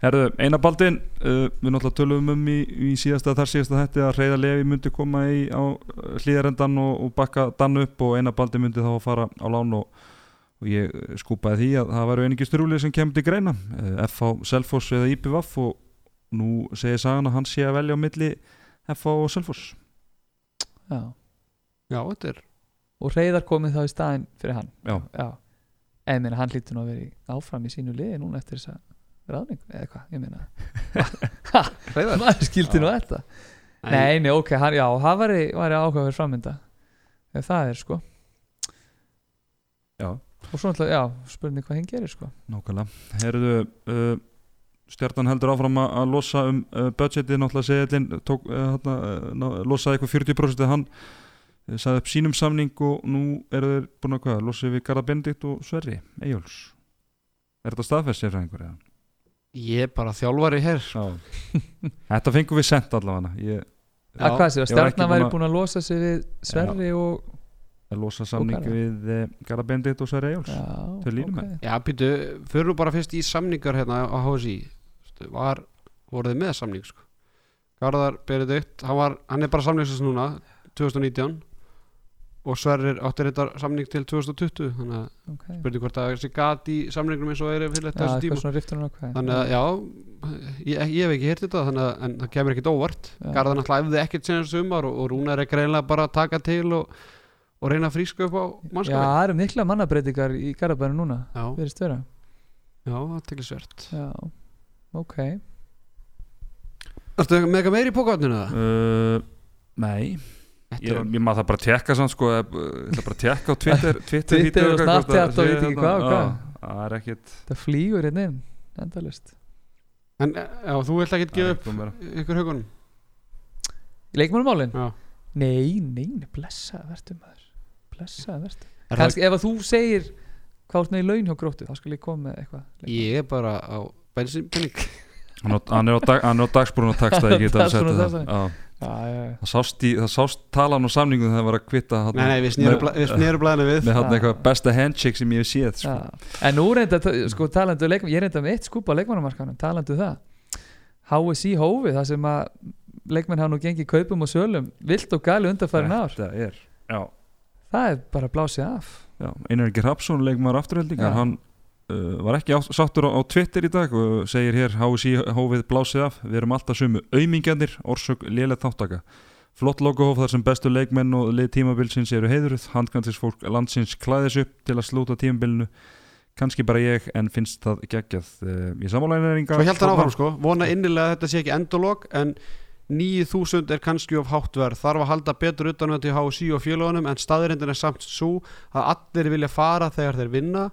Herðu, eina baldin uh, við náttúrulega tölum um í, í síðasta þar síðasta þetta að Reyða Levi myndi koma í á uh, hlýðarendan og, og bakka Dan upp og eina baldin myndi þá að fara á lán og, og ég uh, skúpaði því að það væru einingi strúlið sem kemur til greina. Uh, FH, Selfoss eða IPVAF og nú segir sagan að hann sé að velja á milli FH og Selfoss. Já. Já, þetta er og reyðar komið þá í staðinn fyrir hann. Já, já, en meina, hann hlýtur nú að vera í- áfram í sínu liði núna eftir þessa ráðning eða hvað, ég meina. Maður skildi nú þetta. Nei, nei, ok, hann, já, það væri, væri áhugaverð framönda ef það er sko. Já, og svo náttúrulega, já, spurning hvað hinn gerir sko. Nákvæmlega. Herðu uh, stjartan heldur áfram að losa um uh, budgetið. Náttúrulega segjallinn tók, uh, hana, uh, losaði eitthvað 40% hann. Sagði upp sínum samning og nú eru þeir búin að hvað? Losið við Garða Benedikt og Sverri Eyjóls er þetta staðfest sér einhver eða? Ég er bara þjálfari hér. Já. þetta fengum við sent allavega. Ég að hvað séu, ekki stjarnan væri búin að- að losa sig við Sverri og að losa samning við uh, Garða Benedikt og Sverri Eyjóls já, Þau línu ok. með. Já, býtu, fyrir bara fyrst í samningar hérna á HSI var, voru þið með samning sko? Garðar Benedikt, hann, var, hann er bara samningsast núna 2019 og Sverrir átti reyndar samning til 2020 þannig að ok. spurning hvort að þessi gat í samningnum eins og er fyrir já, þessu tíma. hvað þannig að já, ég, ég hef ekki heyrt þetta þannig að en það kemur ekkit óvart. Já. Garðar náttúrulega æfði ekkert senast sumar og, og Rúnar er greinlega bara að taka til og, og reyna að fríska upp á já, mannskapin það eru mikla mannabreitingar í Garabæru núna já, verðist vera. Já, það tekir svert já, ok. Ertu með eitthvað meiri í pókavatninu það? uh, nei. Þetta Ég, er ég maður það bara að tekka samt sko ég ætla bara að tekka á Twitter Twitter, Twitter og Snapchat það og sé veit ekki þarna. hvað og hvað. Það er ekkit það flýgur hérna inn endalist. En já, þú vilt ekki það er gefa upp ykkur hugunum? leikmannumálin? Já. Nei, nei, blessaði verður maður. Blessaði verður Er kannski ef að þú segir hvað með í laun hjá gróttu þá skal ég koma með eitthvað Ég er bara á bensinpenning hann, á- hann er á, dag, hann er á dagsbrún og taksta ég geta að setja Dagsbrún og það texta. Já. já, já, já. það sást, í, það sást talan og samningu þegar það var að kvitta Nei, nei, við snerum blæðinu við með hann eitthvað besta handshake sem ég hef séð sko. Já. en nú reynda, sko, talandu leikmann ég reynda með eitt skúpa á leikmannumarkanum talandu það HSI hófi það sem að leikmenn hafa nú gengið kaupum og sölum vilt og gali undarfærin ár er já, það er bara blásið af já, Einar leikmaður afturheldingar Já. hann var ekki á, sáttur á, á Twitter í dag og segir hér HSI hófið blásið af. Við erum alltaf sumu auðmingjarnir orsök lélega þáttaka flott logohóf þar sem bestu leikmenn og lið tímabilsins eru heiðuruð handkvæmtis fólk landsins klæðis upp til að slúta tímabilinu. Kannski bara ég en finnst það geggjað. Uh, í samálæðineringa Svo held hann áfram sko. Vona innilega að þetta sé ekki endolog En 9000 er kannski of hátt verð. Þarf að halda betur utan með til HSI og félagunum En staðrindin er samt svo Að allir vilja fara þegar þeir vinna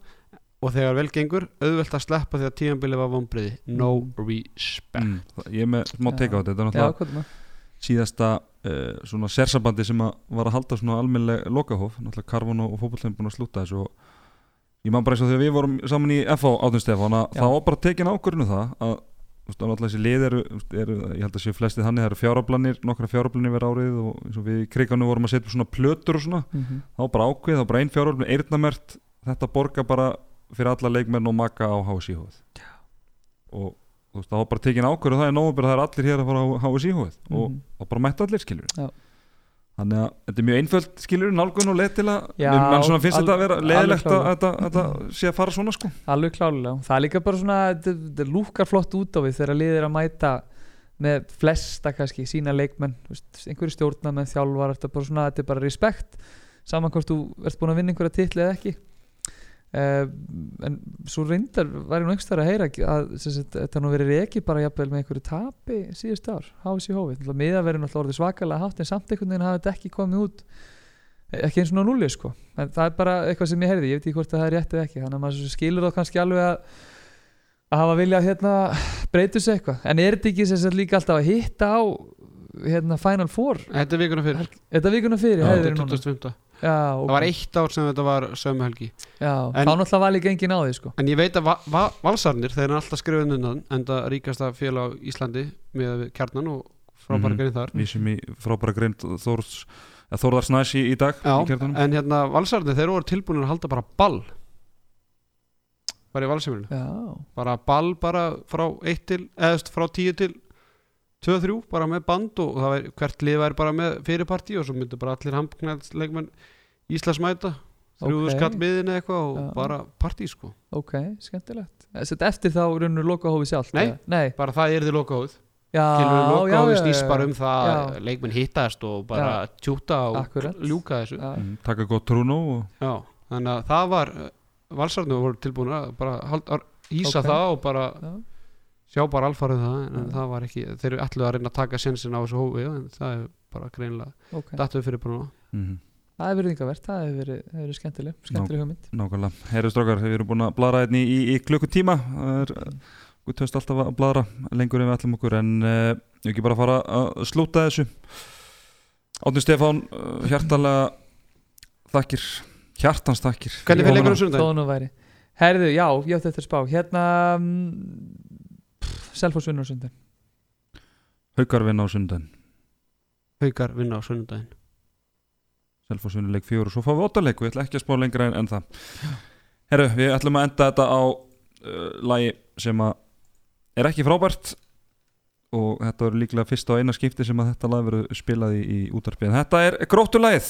Og þegar vel gengur Auðvelt að sleppa þegar tímabilið var vonbriði No respect mm, ég er með smá Já. teika á þetta þetta er já, náttúrulega það? síðasta uh, svona sersabandi sem að var að halda svona almennleg lokahóf, náttúrulega Karfun og, fótbollin búin að slúta þessu og ég man bara eins og þegar við vorum saman í FH átun Stefán að Já. það var bara tekin ákvörðinu það að náttúrulega þessi lið eru, eru ég held að séu flestið þannig, það eru fjárablanir nokkra fjárablanir verið árið og eins og við í krikanu vorum að setja svona plötur og svona Mhm. þá var bara ákveð, þá bara ein fjáröflun eyrnamert, þetta borga bara fyrir alla leikmenn og maka á HSI hóð og þú veist, þá var bara tekin ákvörðu það er nógu bara það er allir hér að fara á HSI hóð og Mhm. þá bara mættu allir skiljur Já. þannig að þetta er mjög einföld skiljur nálgun og leið til að menn svona finnst þetta að vera leðilegt að þetta, sé að fara svona sko. Alveg klálega það er líka bara svona, þetta lúkar flott út á við þegar liðir að mæta með flesta kannski, sína leikmenn einhverju þjálfar er bara svona, þetta er bara respekt. Saman hvort þú ert búin að vinna einhverja titli eða ekki uh, en svo reyndar var ég nú einhverstað að heyra að þetta nú verið ekki bara jafnvel með einhverju tapi síðust ár, háis í hófi miða verið náttúrulega orðið svakalega hátt en samt einhvern veginn hafa þetta ekki komið út ekki eins og ná núli sko. En það er bara eitthvað sem ég heyrði, ég veit ekki hvort að það er rétt eða ekki þannig að maður skilur þá kannski alveg að að hafa vilja hérna breytu sig eitthvað, en er þetta ekki sagt líka alltaf að hitta á hérna Final Four? Þetta er vikuna fyrir þetta vikuna fyrir, Já, hefði Þetta verið núna 25. já, Það var eitt ár sem þetta var sömu helgi já, En- þá náttúrulega var líka engin á því sko En ég veit að va va valsarnir Þeir eru alltaf skrifin undan Enda ríkasta félag á Íslandi Með við kjarnan og frábæra Mhm. grein þar Vísum í frábæra grind Þórs, eða Þórðar Snæs í, dag Já, í kjarnanum. en hérna valsarnir Þeir voru tilbúinir að halda bara ball Var í valsefninu já, Bara ball bara frá 1 til Eða þú veist, frá 10 til 2-3 Bara með band og það væri, hvert lið væri bara með fyrirparti Og svo myndi bara allir handknæðsleikmenn Íslands mæta Þrjúðu Ok. skall miðin eða eitthvað Og Já. bara partí sko ok, skemmtilegt Sett eftir þá raunur loka hófi sjálf Nei. nei, Bara það er því já, já, lokahóð já, snýst já, bara um það Já. að leikmenn hittast og bara tjúta og Akkurat. ljúka þessu já, Mm, Taka gott trúnó og Já, þannig að það var valsarnu voru tilbúin að bara hald, ísa Ok. það og bara já, sjá bara alfarið það en Já. það var ekki, þeir eru allir að reyna að taka sensin á þessu hófi en það er bara greinilega ok. dættuð fyrir bara núna mm, það hefur verið yngavert, það hefur verið, verið skemmtileg skemmtileg hugmynd. Nákvæmlega, herri strókar, við erum búin að bladra hérna í, í, klukkutíma. Það er, við töst alltaf að bladra lengur en við ætlum okkur en uh, ekki bara að fara að slúta þessu. Átni Stefán, uh, hjartalega þakkir, hjartans þakkir. Hvernig sundaginn? þó nú væri. Herðu, já, ég átti eftir spá. Hérna Selfoss vinnur á sundan Haukar vinna á sundan Haukar vinna á sunnudaginn. Selfoss vinna leik fjóru og svo fáum við óttaleik við ætlum ekki að spá lengra en, en það. Herru, við ætlum að enda þetta á uh, lagi sem að er ekki frábært og þetta verður líklega fyrst á eina skipti sem að þetta lag verður spilað í, í útarpið þetta er gróttulagið